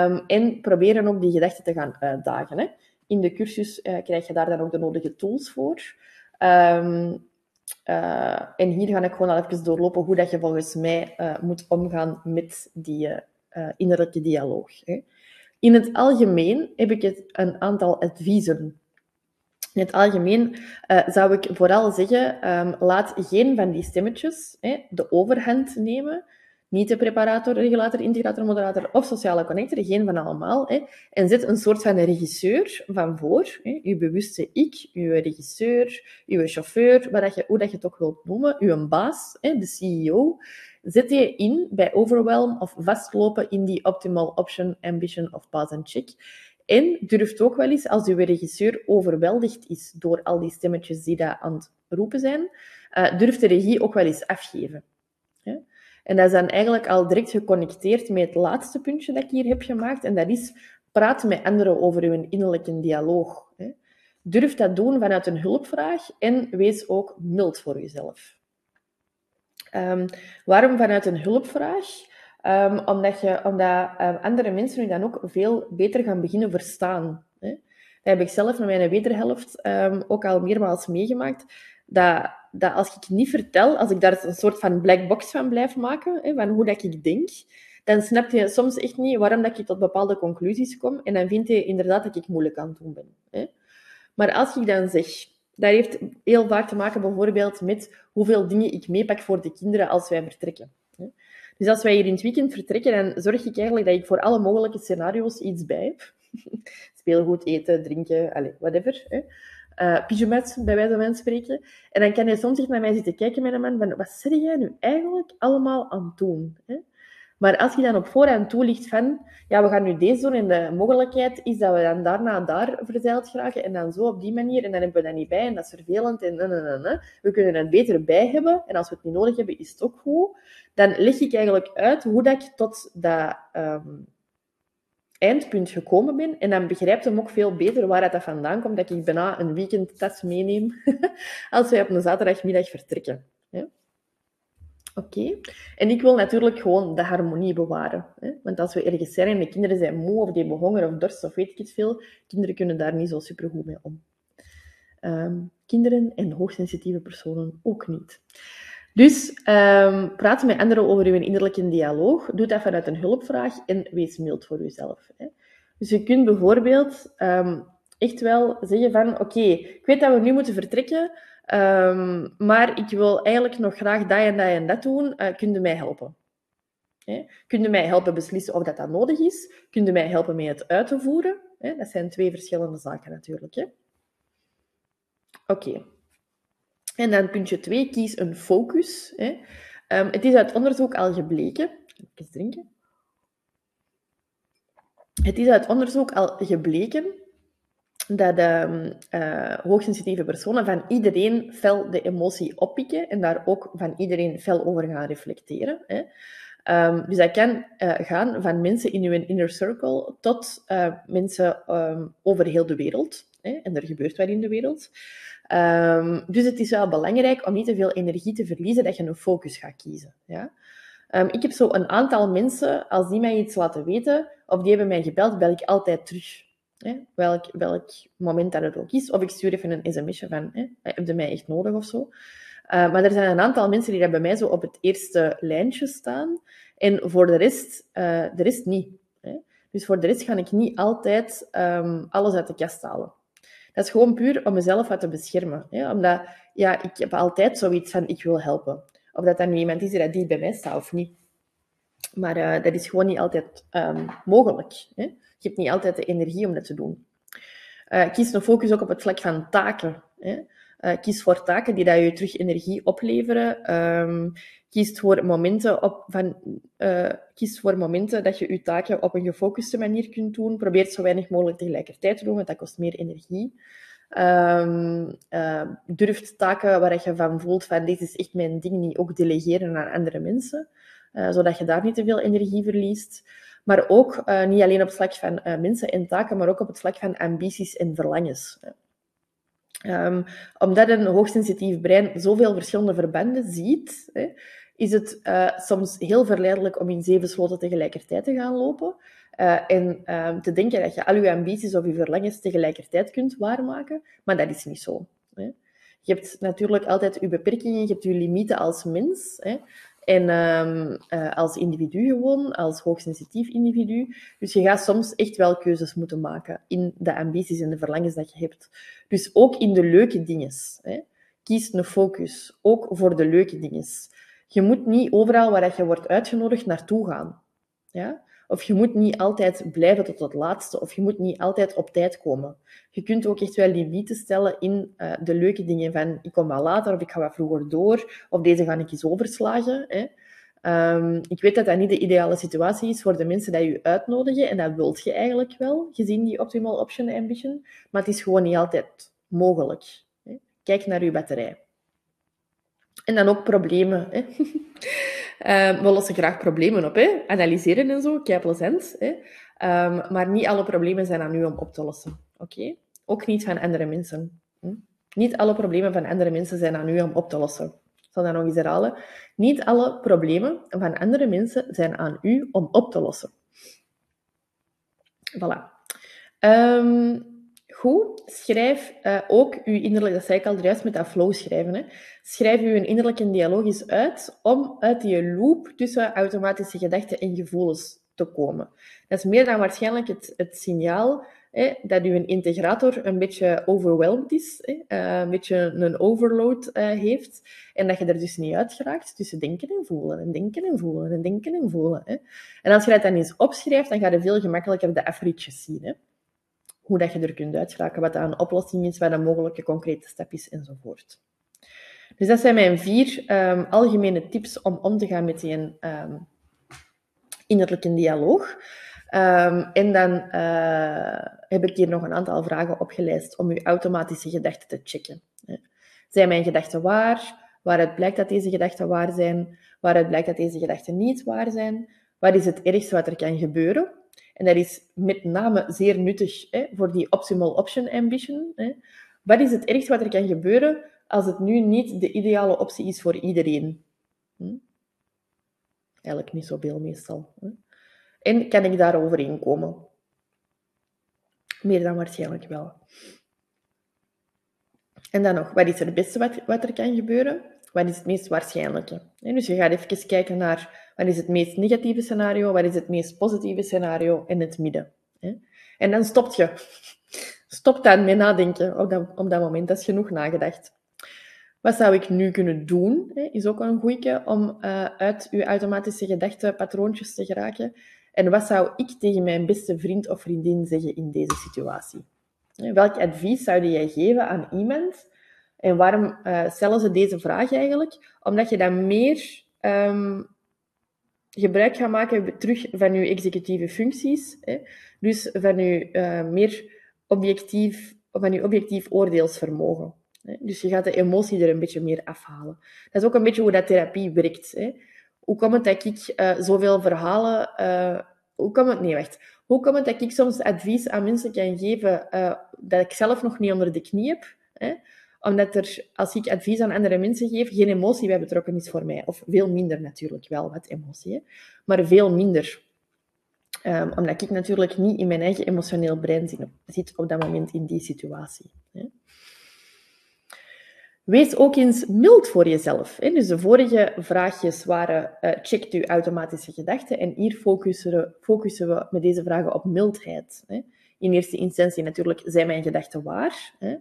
Um, en proberen ook die gedachten te gaan uitdagen. Hè? In de cursus uh, krijg je daar dan ook de nodige tools voor. Um, uh, en hier ga ik gewoon al even doorlopen hoe dat je volgens mij uh, moet omgaan met die uh, innerlijke dialoog. Hè. In het algemeen heb ik het een aantal adviezen. In het algemeen zou ik vooral zeggen, um, laat geen van die stemmetjes hè, de overhand nemen niet de preparator, regulator, integrator, moderator of sociale connector, geen van allemaal. Hè. En zet een soort van regisseur van voor. Hè. Uw bewuste ik, uw regisseur, uw chauffeur, wat dat je, hoe dat je het ook wilt noemen, uw baas, hè, de CEO. Zet je in bij overwhelm of vastlopen in die optimal option, ambition of pass and check. En durft ook wel eens, als uw regisseur overweldigd is door al die stemmetjes die daar aan het roepen zijn, uh, durft de regie ook wel eens afgeven. En dat is dan eigenlijk al direct geconnecteerd met het laatste puntje dat ik hier heb gemaakt. En dat is praat met anderen over uw innerlijke dialoog. Durf dat doen vanuit een hulpvraag en wees ook mild voor jezelf. Um, waarom vanuit een hulpvraag? Um, omdat je, omdat um, andere mensen u dan ook veel beter gaan beginnen verstaan. Hè? Dat heb ik zelf met mijn wederhelft ook al meermaals meegemaakt. Dat dat als ik niet vertel, als ik daar een soort van black box van blijf maken, hè, van hoe dat ik denk, dan snap je soms echt niet waarom dat ik tot bepaalde conclusies kom. En dan vind je inderdaad dat ik moeilijk aan het doen ben. Hè. Maar als ik dan zeg, dat heeft heel vaak te maken bijvoorbeeld met hoeveel dingen ik meepak voor de kinderen als wij vertrekken. Hè. Dus als wij hier in het weekend vertrekken, dan zorg ik eigenlijk dat ik voor alle mogelijke scenario's iets bij heb. (laughs) Speelgoed, eten, drinken, allez, whatever. Hè uh, pyjamas, bij wijze van spreken. En dan kan je soms echt naar mij zitten kijken met een man van, wat zeg jij nu eigenlijk allemaal aan het doen? Hè? Maar als je dan op voorhand toelicht van, ja, we gaan nu deze doen en de mogelijkheid is dat we dan daarna daar verzeild geraken en dan zo op die manier en dan hebben we dat niet bij en dat is vervelend en nee, we kunnen het beter bij hebben en als we het niet nodig hebben is het ook goed. Dan leg ik eigenlijk uit hoe dat ik tot dat um, eindpunt gekomen ben. En dan begrijpt hem ook veel beter waar dat vandaan komt, dat ik bijna een weekendtas meeneem (laughs) als wij op een zaterdagmiddag vertrekken. Ja? Oké. En ik wil natuurlijk gewoon de harmonie bewaren. Hè? Want als we ergens zijn en de kinderen zijn moe of die hebben honger of dorst of weet ik het veel, kinderen kunnen daar niet zo supergoed mee om. Um, kinderen en hoogsensitieve personen ook niet. Dus um, praat met anderen over uw innerlijke dialoog. Doe dat vanuit een hulpvraag en wees mild voor uzelf. Hè. Dus je kunt bijvoorbeeld um, echt wel zeggen van oké, ik weet dat we nu moeten vertrekken, um, maar ik wil eigenlijk nog graag dat en dat en dat doen. Uh, kun je mij helpen? Hè? Kun je mij helpen beslissen of dat, dat nodig is? Kun je mij helpen met het uit te voeren? Hè? Dat zijn twee verschillende zaken natuurlijk. Oké. En dan puntje 2, kies een focus. Hè. Um, het is uit onderzoek al gebleken. Even drinken. Het is uit onderzoek al gebleken dat de uh, hoogsensitieve personen van iedereen fel de emotie oppikken en daar ook van iedereen fel over gaan reflecteren. Hè. Um, dus dat kan uh, gaan van mensen in uw inner circle tot uh, mensen over heel de wereld. Hè. En er gebeurt wat in de wereld. Um, dus het is wel belangrijk om niet te veel energie te verliezen, dat je een focus gaat kiezen. Ja? Um, ik heb zo een aantal mensen, als die mij iets laten weten, of die hebben mij gebeld, bel ik altijd terug. Hè? Welk, welk moment dat het ook is. Of ik stuur even een sms'je van, hè? heb je mij echt nodig of zo. Uh, maar er zijn een aantal mensen die bij mij zo op het eerste lijntje staan. En voor de rest, uh, de rest niet. Hè? Dus voor de rest ga ik niet altijd alles uit de kast halen. Dat is gewoon puur om mezelf wat te beschermen. Hè? Omdat, ja, ik heb altijd zoiets van, ik wil helpen. Of dat dan nu iemand is die dat bij mij staat of niet. Maar uh, dat is gewoon niet altijd um, mogelijk. Hè? Je hebt niet altijd de energie om dat te doen. Uh, kies een focus ook op het vlak van taken. Hè? Uh, kies voor taken die dat je terug energie opleveren. Um, kies voor momenten op van, uh, kies voor momenten dat je je taken op een gefocuste manier kunt doen. Probeer zo weinig mogelijk tegelijkertijd te doen, want dat kost meer energie. Um, uh, durft taken waar je van voelt van dit is echt mijn ding niet ook delegeren aan andere mensen. zodat je daar niet te veel energie verliest. Maar ook niet alleen op het vlak van mensen en taken, maar ook op het vlak van ambities en verlangens. Um, omdat een hoogsensitief brein zoveel verschillende verbanden ziet, hè, is het uh, soms heel verleidelijk om in zeven sloten tegelijkertijd te gaan lopen. Uh, en uh, te denken dat je al je ambities of je verlangens tegelijkertijd kunt waarmaken. Maar dat is niet zo. Hè. Je hebt natuurlijk altijd je beperkingen, je hebt je limieten als mens. Hè. En um, uh, als individu gewoon, als hoogsensitief individu. Dus je gaat soms echt wel keuzes moeten maken in de ambities en de verlangens dat je hebt. Dus ook in de leuke dingen. Kies een focus, ook voor de leuke dingen. Je moet niet overal waar je wordt uitgenodigd naartoe gaan. Ja? Of je moet niet altijd blijven tot het laatste, of je moet niet altijd op tijd komen. Je kunt ook echt wel limieten stellen in uh, de leuke dingen van ik kom wel later, of ik ga wat vroeger door, of deze ga ik eens overslagen. Hè. Um, ik weet dat dat niet de ideale situatie is voor de mensen die je uitnodigen, en dat wilt je eigenlijk wel, gezien die Optimal Option Ambition, maar het is gewoon niet altijd mogelijk. Hè. Kijk naar je batterij. En dan ook problemen. Hè. (laughs) Uh, we lossen graag problemen op. Hè. Analyseren en zo, kei plezant. Um, maar niet alle problemen zijn aan u om op te lossen. Oké? Ook niet van andere mensen. Hm? Niet alle problemen van andere mensen zijn aan u om op te lossen. Ik zal dat nog eens herhalen. Niet alle problemen van andere mensen zijn aan u om op te lossen. Voilà. Um, Schrijf uh, ook uw innerlijke, dat zei ik al juist met dat flow schrijven, hè. schrijf uw innerlijke dialoog eens uit om uit die loop tussen automatische gedachten en gevoelens te komen. Dat is meer dan waarschijnlijk het, het signaal hè, dat uw integrator een beetje overweldigd is, hè, uh, een beetje een overload uh, heeft en dat je er dus niet uit geraakt tussen denken en voelen en denken en voelen en denken en voelen. Hè. En als je dat dan eens opschrijft, dan ga je veel gemakkelijker de afritjes zien. Hè hoe dat je er kunt uitschakelen, wat dat een oplossing is, wat een mogelijke concrete stap is, enzovoort. Dus dat zijn mijn vier um, algemene tips om om te gaan met die um, innerlijke dialoog. Um, en dan uh, heb ik hier nog een aantal vragen opgelijst om uw automatische gedachten te checken. Zijn mijn gedachten waar? Waaruit blijkt dat deze gedachten waar zijn? Waaruit blijkt dat deze gedachten niet waar zijn? Wat is het ergste wat er kan gebeuren? En dat is met name zeer nuttig hè, voor die optimal option ambition. Hè. Wat is het ergste wat er kan gebeuren als het nu niet de ideale optie is voor iedereen? Hm? Eigenlijk niet zoveel meestal. Hè. En kan ik daar overheen komen? Meer dan waarschijnlijk wel. En dan nog, wat is het beste wat, wat er kan gebeuren? Wat is het meest waarschijnlijke? dus je gaat even kijken naar wat is het meest negatieve scenario, wat is het meest positieve scenario in het midden. En dan stopt je. Stop dan met nadenken op dat, op dat moment. Dat is genoeg nagedacht. Wat zou ik nu kunnen doen? Is ook een goeie om uh, uit uw automatische gedachtenpatroontjes te geraken. En wat zou ik tegen mijn beste vriend of vriendin zeggen in deze situatie? Welk advies zou jij geven aan iemand en waarom uh, stellen ze deze vraag eigenlijk? Omdat je dan meer um, gebruik gaat maken terug van je executieve functies. Hè? Dus van je uh, meer objectief, van je objectief oordeelsvermogen. Hè? Dus je gaat de emotie er een beetje meer afhalen. Dat is ook een beetje hoe dat therapie werkt. Hè? Hoe komt het dat ik uh, zoveel verhalen... Uh, hoe komt het... Nee, wacht. Hoe komt het dat ik soms advies aan mensen kan geven dat ik zelf nog niet onder de knie heb? Hè? Omdat er, als ik advies aan andere mensen geef, geen emotie bij betrokken is voor mij. Of veel minder natuurlijk wel, wat emotie. Maar veel minder. Um, omdat ik natuurlijk niet in mijn eigen emotioneel brein zit op dat moment in die situatie. Hè? Wees ook eens mild voor jezelf. Hè? Dus de vorige vraagjes waren, uh, checkt uw automatische gedachten. En hier focussen we, focussen we met deze vragen op mildheid. Hè? In eerste instantie natuurlijk, zijn mijn gedachten waar? Hè?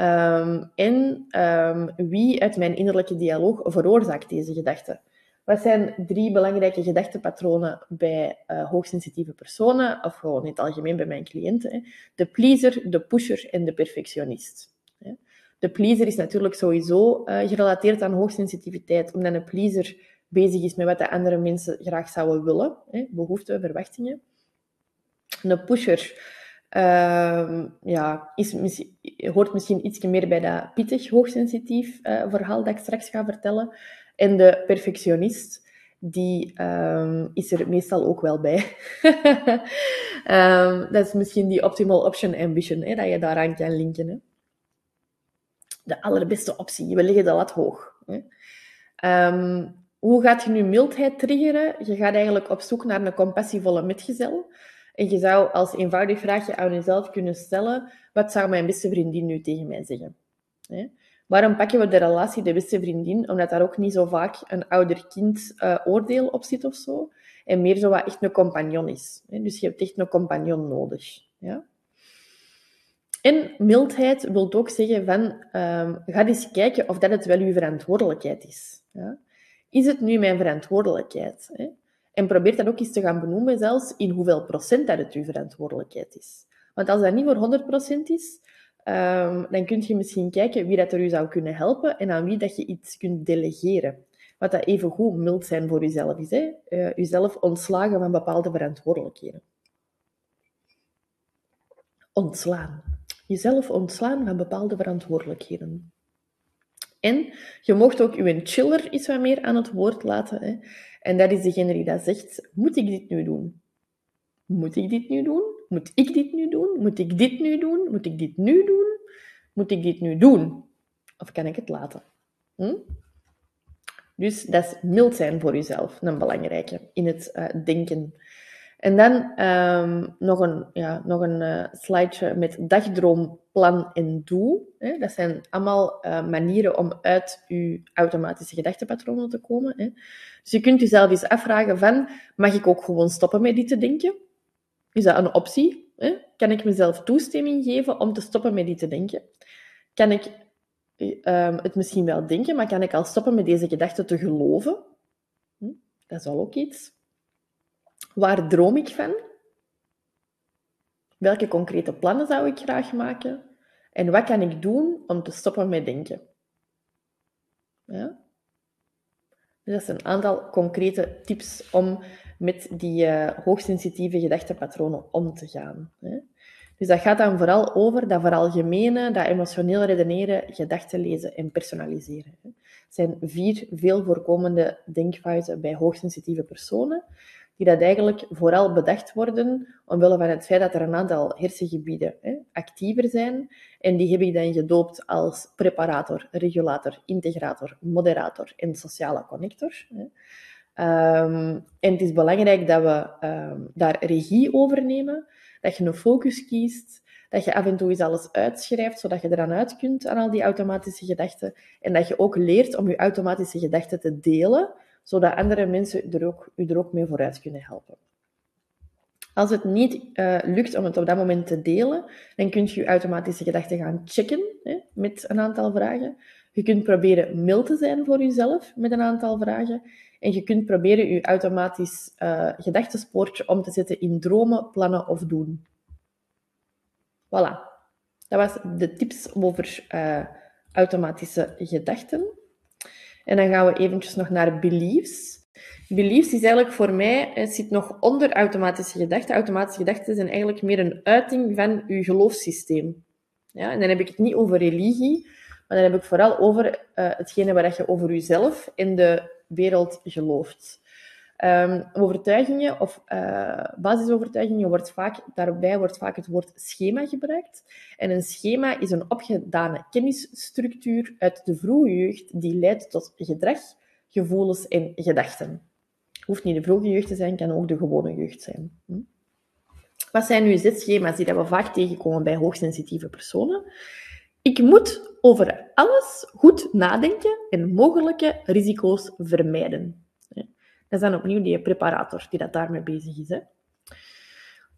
Um, en um, wie uit mijn innerlijke dialoog veroorzaakt deze gedachten? Wat zijn drie belangrijke gedachtenpatronen bij uh, hoogsensitieve personen, of gewoon in het algemeen bij mijn cliënten? Hè? De pleaser, de pusher en de perfectionist. De pleaser is natuurlijk sowieso uh, gerelateerd aan hoogsensitiviteit, omdat een pleaser bezig is met wat de andere mensen graag zouden willen, hè? behoeften, verwachtingen. Een pusher Uh, ja, is, hoort misschien iets meer bij dat pittig, hoogsensitief uh, verhaal dat ik straks ga vertellen. En de perfectionist, die ehm, is er meestal ook wel bij. (laughs) Ehm, dat is misschien die optimal option ambition, hè, dat je daaraan kan linken. De allerbeste optie. We leggen de lat hoog. Hè. Ehm, hoe gaat je nu mildheid triggeren? Je gaat eigenlijk op zoek naar een compassievolle metgezel. En je zou als eenvoudig vraagje aan jezelf kunnen stellen: wat zou mijn beste vriendin nu tegen mij zeggen? Waarom pakken we de relatie de beste vriendin? Omdat daar ook niet zo vaak een ouder-kind uh, oordeel op zit of zo. En meer zo wat echt een compagnon is. Dus je hebt echt een compagnon nodig. Ja? En mildheid wil ook zeggen van, um, ga eens kijken of dat het wel uw verantwoordelijkheid is. Ja? Is het nu mijn verantwoordelijkheid? Hè? En probeer dat ook eens te gaan benoemen, zelfs in hoeveel procent dat het uw verantwoordelijkheid is. Want als dat niet voor 100% is, um, dan kun je misschien kijken wie dat er u zou kunnen helpen en aan wie dat je iets kunt delegeren. Wat dat even goed mild zijn voor jezelf is. Hè? Jezelf ontslagen van bepaalde verantwoordelijkheden. Ontslaan. Jezelf ontslaan van bepaalde verantwoordelijkheden. En je mocht ook je chiller iets wat meer aan het woord laten. Hè? En dat is degene die dat zegt, moet ik dit nu doen? Moet ik dit nu doen? Moet ik dit nu doen? Moet ik dit nu doen? Moet ik dit nu doen? Moet ik dit nu doen? Of kan ik het laten? Hm? Dus dat is mild zijn voor jezelf, een belangrijke in het uh, denken. En dan um, nog een, ja, nog een slideje met dagdroom, plan en doel. Hè. Dat zijn allemaal uh, manieren om uit je automatische gedachtenpatronen te komen. Hè. Dus je kunt jezelf eens afvragen van, mag ik ook gewoon stoppen met dit te denken? Is dat een optie? Hè? Kan ik mezelf toestemming geven om te stoppen met dit te denken? Kan ik um, het misschien wel denken, maar kan ik al stoppen met deze gedachten te geloven? Hm? Dat is al ook iets. Waar droom ik van? Welke concrete plannen zou ik graag maken? En wat kan ik doen om te stoppen met denken? Ja? Dus dat zijn een aantal concrete tips om met die uh, hoogsensitieve gedachtenpatronen om te gaan. Hè. Dus dat gaat dan vooral over dat veralgemenen, dat emotioneel redeneren, gedachten lezen en personaliseren. Het zijn vier veel voorkomende denkfouten bij hoogsensitieve personen die dat eigenlijk vooral bedacht worden omwille van het feit dat er een aantal hersengebieden hè, actiever zijn. En die heb ik dan gedoopt als preparator, regulator, integrator, moderator en sociale connector. Hè. Um, en het is belangrijk dat we um, daar regie over nemen, dat je een focus kiest, dat je af en toe eens alles uitschrijft, zodat je eraan uit kunt aan al die automatische gedachten. En dat je ook leert om je automatische gedachten te delen, zodat andere mensen er ook, u er ook mee vooruit kunnen helpen. Als het niet uh, lukt om het op dat moment te delen, dan kun je je automatische gedachten gaan checken hè, met een aantal vragen. Je kunt proberen mild te zijn voor jezelf met een aantal vragen. En je kunt proberen je automatisch uh, gedachtenspoortje om te zetten in dromen, plannen of doen. Voilà. Dat was de tips over uh, automatische gedachten. En dan gaan we eventjes nog naar beliefs. Beliefs is eigenlijk voor mij, het zit nog onder automatische gedachten. Automatische gedachten zijn eigenlijk meer een uiting van je geloofssysteem. Ja, en dan heb ik het niet over religie, maar dan heb ik vooral over uh, hetgene wat je over jezelf en de wereld gelooft. Um, overtuigingen of uh, basisovertuigingen wordt vaak, daarbij wordt vaak het woord schema gebruikt. En een schema is een opgedane kennisstructuur uit de vroege jeugd die leidt tot gedrag, gevoelens en gedachten. Hoeft niet de vroege jeugd te zijn, kan ook de gewone jeugd zijn. Hm? Wat zijn nu zes schema's die we vaak tegenkomen bij hoogsensitieve personen? Ik moet over alles goed nadenken en mogelijke risico's vermijden. Dat is dan opnieuw die preparator die dat daarmee bezig is. Hè.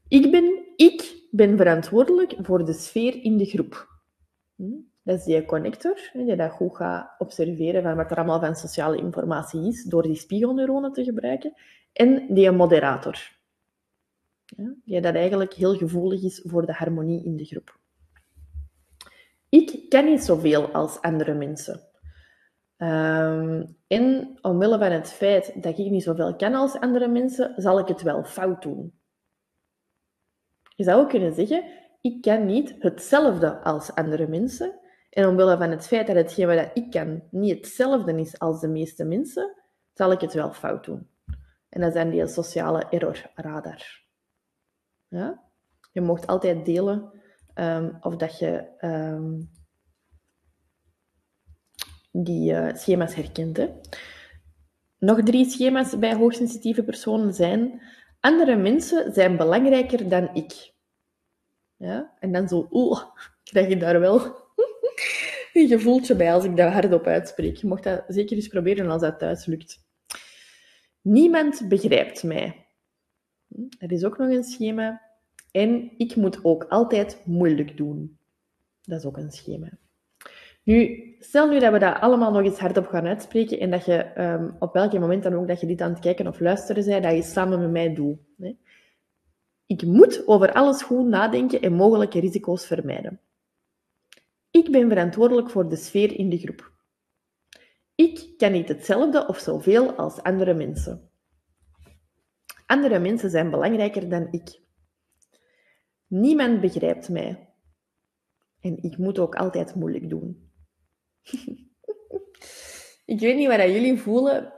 Ik, ben, ik ben verantwoordelijk voor de sfeer in de groep. Hm? Dat is die connector, die dat goed gaat observeren van wat er allemaal van sociale informatie is, door die spiegelneuronen te gebruiken. En die moderator, die dat eigenlijk heel gevoelig is voor de harmonie in de groep. Ik ken niet zoveel als andere mensen. Um, en omwille van het feit dat ik niet zoveel ken als andere mensen, zal ik het wel fout doen. Je zou ook kunnen zeggen, ik ken niet hetzelfde als andere mensen. En omwille van het feit dat hetgeen wat ik kan niet hetzelfde is als de meeste mensen, zal ik het wel fout doen. En dat zijn die sociale error radar. Ja? Je mocht altijd delen um, of dat je um, die uh, schema's herkent. Nog drie schema's bij hoogsensitieve personen zijn... Andere mensen zijn belangrijker dan ik. Ja? En dan zo, oeh, (laughs) krijg je daar wel (laughs) een gevoeltje bij als ik dat hardop uitspreek. Je mocht dat zeker eens proberen als dat thuis lukt. Niemand begrijpt mij. Er is ook nog een schema. En ik moet ook altijd moeilijk doen. Dat is ook een schema. Nu, stel nu dat we dat allemaal nog eens hardop gaan uitspreken en dat je um, op welk moment dan ook dat je dit aan het kijken of luisteren bent, dat je samen met mij doet. Ik moet over alles goed nadenken en mogelijke risico's vermijden. Ik ben verantwoordelijk voor de sfeer in de groep. Ik kan niet hetzelfde of zoveel als andere mensen. Andere mensen zijn belangrijker dan ik. Niemand begrijpt mij. En ik moet ook altijd moeilijk doen. (laughs) ik weet niet wat jullie voelen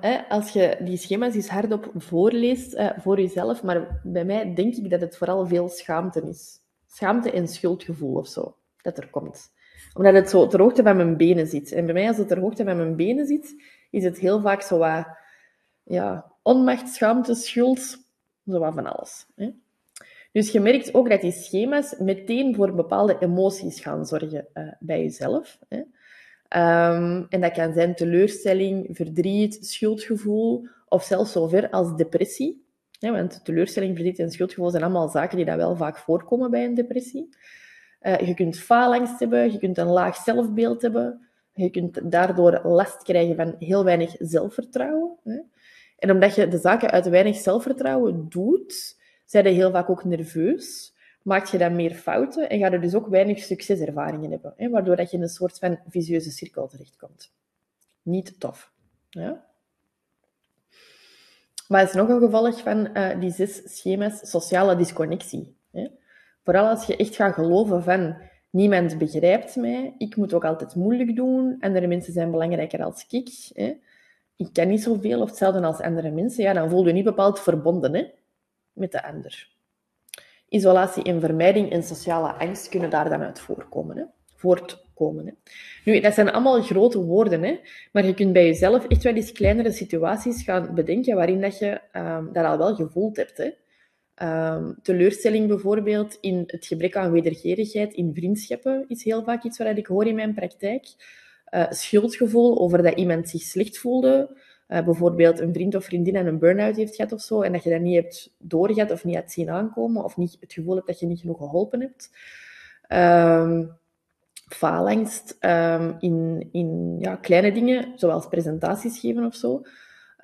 hè, als je die schema's eens hardop voorleest uh, voor jezelf, maar bij mij denk ik dat het vooral veel schaamte is. Schaamte en schuldgevoel of zo, dat er komt. Omdat het zo ter hoogte van mijn benen zit. En bij mij, als het ter hoogte van mijn benen zit, is het heel vaak zo wat, ja, onmacht, schaamte, schuld, zo wat van alles. Dus je merkt ook dat die schema's meteen voor bepaalde emoties gaan zorgen uh, bij jezelf. Um, en dat kan zijn teleurstelling, verdriet, schuldgevoel of zelfs zover als depressie. Want teleurstelling, verdriet en schuldgevoel zijn allemaal zaken die dat wel vaak voorkomen bij een depressie. Uh, je kunt faalangst hebben, je kunt een laag zelfbeeld hebben. Je kunt daardoor last krijgen van heel weinig zelfvertrouwen. Hè. En omdat je de zaken uit weinig zelfvertrouwen doet, zijn je heel vaak ook nerveus maak je dan meer fouten en ga je dus ook weinig succeservaringen hebben, hè, waardoor dat je in een soort van visieuze cirkel terechtkomt. Niet tof. Ja? Maar is nog een gevolg van uh, die zes schema's sociale disconnectie. Hè? Vooral als je echt gaat geloven van niemand begrijpt mij, ik moet ook altijd moeilijk doen, andere mensen zijn belangrijker als ik, hè? ik ken niet zoveel of hetzelfde als andere mensen, ja, dan voel je niet bepaald verbonden hè, met de ander. Isolatie en vermijding en sociale angst kunnen daar dan uit voorkomen, hè? voortkomen. Hè? Nu, dat zijn allemaal grote woorden, hè? maar je kunt bij jezelf echt wel eens kleinere situaties gaan bedenken waarin dat je um, dat al wel gevoeld hebt. Hè? Um, teleurstelling bijvoorbeeld in het gebrek aan wederkerigheid in vriendschappen is heel vaak iets wat ik hoor in mijn praktijk. Uh, schuldgevoel over dat iemand zich slecht voelde, uh, bijvoorbeeld een vriend of vriendin en een burn-out heeft gehad of zo, en dat je dat niet hebt doorgehad of niet hebt zien aankomen, of niet het gevoel hebt dat je niet genoeg geholpen hebt. Um, faalangst um, in, in ja, kleine dingen, zoals presentaties geven of zo.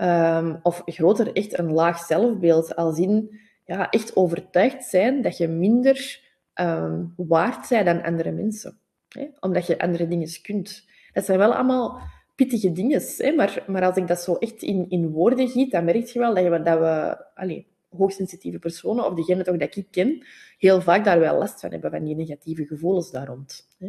Um, of groter, echt een laag zelfbeeld, als in ja, echt overtuigd zijn dat je minder waard bent dan andere mensen. Hè? Omdat je andere dingen kunt. Dat zijn wel allemaal pittige dingen. Hè? Maar, maar als ik dat zo echt in, in woorden giet, dan merk je wel dat, je, dat we allez, hoogsensitieve personen, of diegenen toch dat ik ken, heel vaak daar wel last van hebben, van die negatieve gevoelens daar rond. Hè?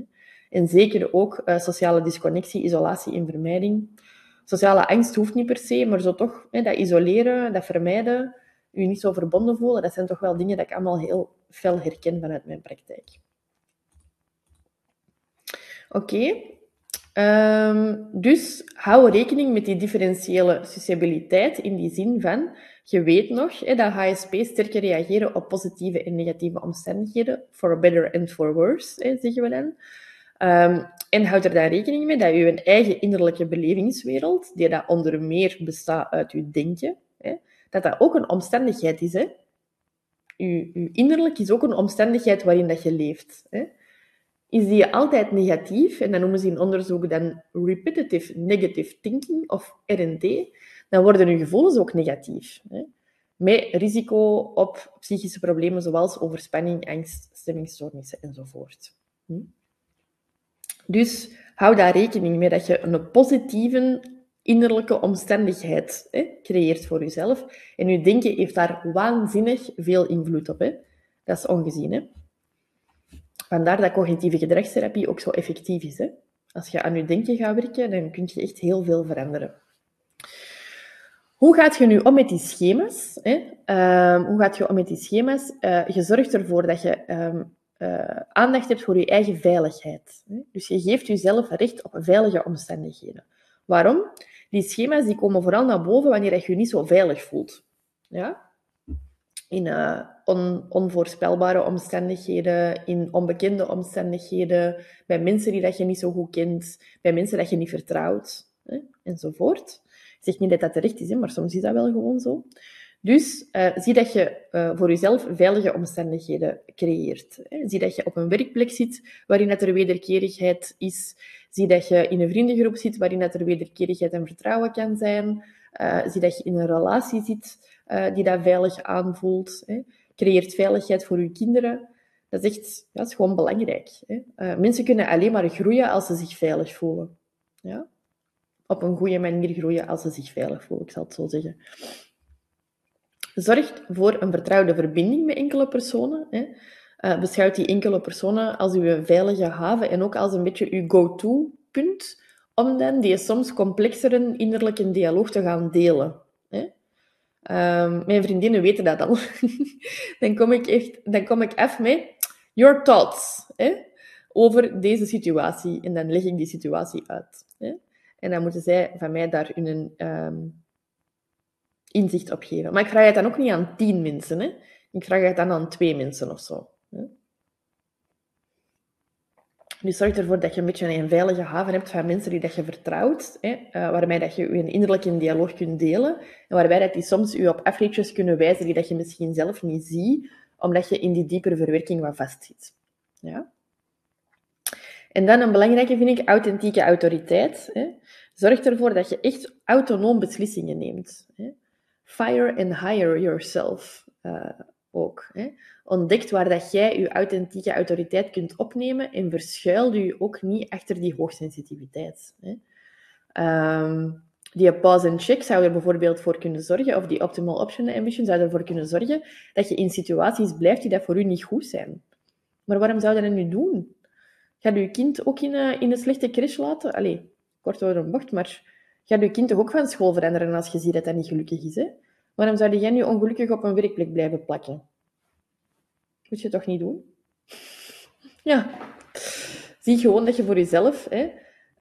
En zeker ook uh, sociale disconnectie, isolatie en vermijding. Sociale angst hoeft niet per se, maar zo toch hè, dat isoleren, dat vermijden, je niet zo verbonden voelen, dat zijn toch wel dingen dat ik allemaal heel fel herken vanuit mijn praktijk. Oké, Um, dus hou rekening met die differentiële susceptibiliteit in die zin van, je weet nog hè, dat HSP sterker reageren op positieve en negatieve omstandigheden, for better and for worse, hè, zeggen we dan. Um, en houd er dan rekening mee dat je eigen innerlijke belevingswereld, die dat onder meer bestaat uit je denken, hè, dat dat ook een omstandigheid is. Hè. Je, innerlijk is ook een omstandigheid waarin dat je leeft. Hè is die altijd negatief, en dan noemen ze in onderzoek dan repetitive negative thinking, of RNT, dan worden uw gevoelens ook negatief. Hè? Met risico op psychische problemen zoals overspanning, angst, stemmingstoornissen enzovoort. Hm? Dus hou daar rekening mee dat je een positieve innerlijke omstandigheid hè, creëert voor jezelf. En je denken heeft daar waanzinnig veel invloed op. Hè? Dat is ongezien. Hè? Vandaar dat cognitieve gedragstherapie ook zo effectief is. Hè? Als je aan je denken gaat werken, dan kun je echt heel veel veranderen. Hoe gaat je nu om met die schema's? Hè? Ehm, hoe gaat je om met die schema's? Uh, je zorgt ervoor dat je um, uh, aandacht hebt voor je eigen veiligheid. Hè? Dus je geeft jezelf recht op veilige omstandigheden. Waarom? Die schema's die komen vooral naar boven wanneer je je niet zo veilig voelt. Ja? In on, onvoorspelbare omstandigheden, in onbekende omstandigheden, bij mensen die dat je niet zo goed kent, bij mensen dat je niet vertrouwt, hè? enzovoort. Ik zeg niet dat dat terecht is, maar soms is dat wel gewoon zo. Dus uh, zie dat je uh, voor jezelf veilige omstandigheden creëert. Hè. Zie dat je op een werkplek zit waarin dat er wederkerigheid is. Zie dat je in een vriendengroep zit waarin dat er wederkerigheid en vertrouwen kan zijn. Zie dat je in een relatie zit die dat veilig aanvoelt. Hè. Creëert veiligheid voor je kinderen. Dat is echt dat is gewoon belangrijk. Hè. mensen kunnen alleen maar groeien als ze zich veilig voelen. Ja? Op een goede manier groeien als ze zich veilig voelen, ik zal het zo zeggen. Zorg voor een vertrouwde verbinding met enkele personen. Hè. Uh, beschouwt die enkele personen als uw veilige haven en ook als een beetje uw go-to-punt om dan die soms complexere innerlijke dialoog te gaan delen. Uh, mijn vriendinnen weten dat al. (laughs) dan kom ik echt, dan kom ik even met your thoughts hè, over deze situatie en dan leg ik die situatie uit. Hè. En dan moeten zij van mij daar hun um, inzicht op geven. Maar ik vraag het dan ook niet aan tien mensen. Hè? Ik vraag het dan aan twee mensen of zo. Dus zorg ervoor dat je een beetje een veilige haven hebt van mensen die dat je vertrouwt, hè, uh, waarbij dat je je innerlijke dialoog kunt delen, en waarbij dat die soms je op afreetjes kunnen wijzen die dat je misschien zelf niet ziet, omdat je in die diepere verwerking wat vastzit. Ja? En dan een belangrijke vind ik authentieke autoriteit. Hè. Zorg ervoor dat je echt autonoom beslissingen neemt. Hè. Fire and hire yourself uh, ook. Hè. Ontdekt waar dat jij je authentieke autoriteit kunt opnemen en verschuil je ook niet achter die hoogsensitiviteit. Hè. Um, die pause and check zou er bijvoorbeeld voor kunnen zorgen, of die optimal option ambition zou ervoor kunnen zorgen dat je in situaties blijft die dat voor u niet goed zijn. Maar waarom zou je dat nu doen? Gaat je kind ook in, uh, in een slechte crash laten? Allee, kort door een bocht, maar gaat je kind toch ook van school veranderen als je ziet dat dat niet gelukkig is? Hè? Waarom zou jij nu ongelukkig op een werkplek blijven plakken? Moet je toch niet doen? (laughs) Ja. Zie gewoon dat je voor jezelf hè,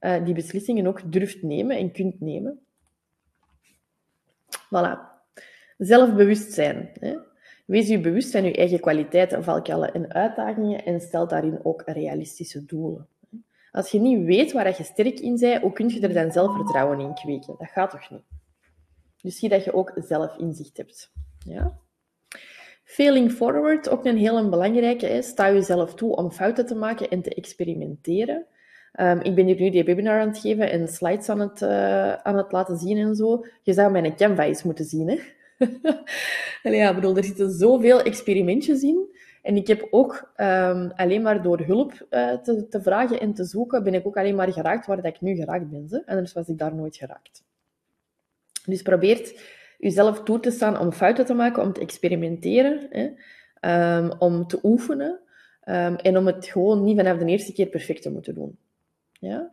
uh, die beslissingen ook durft nemen en kunt nemen. Voilà. Zelfbewustzijn. Hè. Wees je bewust van je eigen kwaliteiten, valkuilen en uitdagingen en stel daarin ook realistische doelen. Als je niet weet waar je sterk in bent, hoe kun je er dan zelfvertrouwen in kweken? Dat gaat toch niet? Dus zie dat je ook zelf inzicht hebt. Ja? Failing forward, ook een heel belangrijke. Is. Sta jezelf toe om fouten te maken en te experimenteren. Um, ik ben hier nu die webinar aan het geven en slides aan het, uh, aan het laten zien en zo. Je zou mijn Canva eens moeten zien, hè? (laughs) Ja, bedoel, er zitten zoveel experimentjes in. En ik heb ook um, alleen maar door hulp uh, te, te, vragen en te zoeken, ben ik ook alleen maar geraakt waar dat ik nu geraakt ben. Hè? Anders was ik daar nooit geraakt. Dus probeer jezelf toe te staan om fouten te maken, om te experimenteren, hè? Um, om te oefenen um, en om het gewoon niet vanaf de eerste keer perfect te moeten doen. Ja?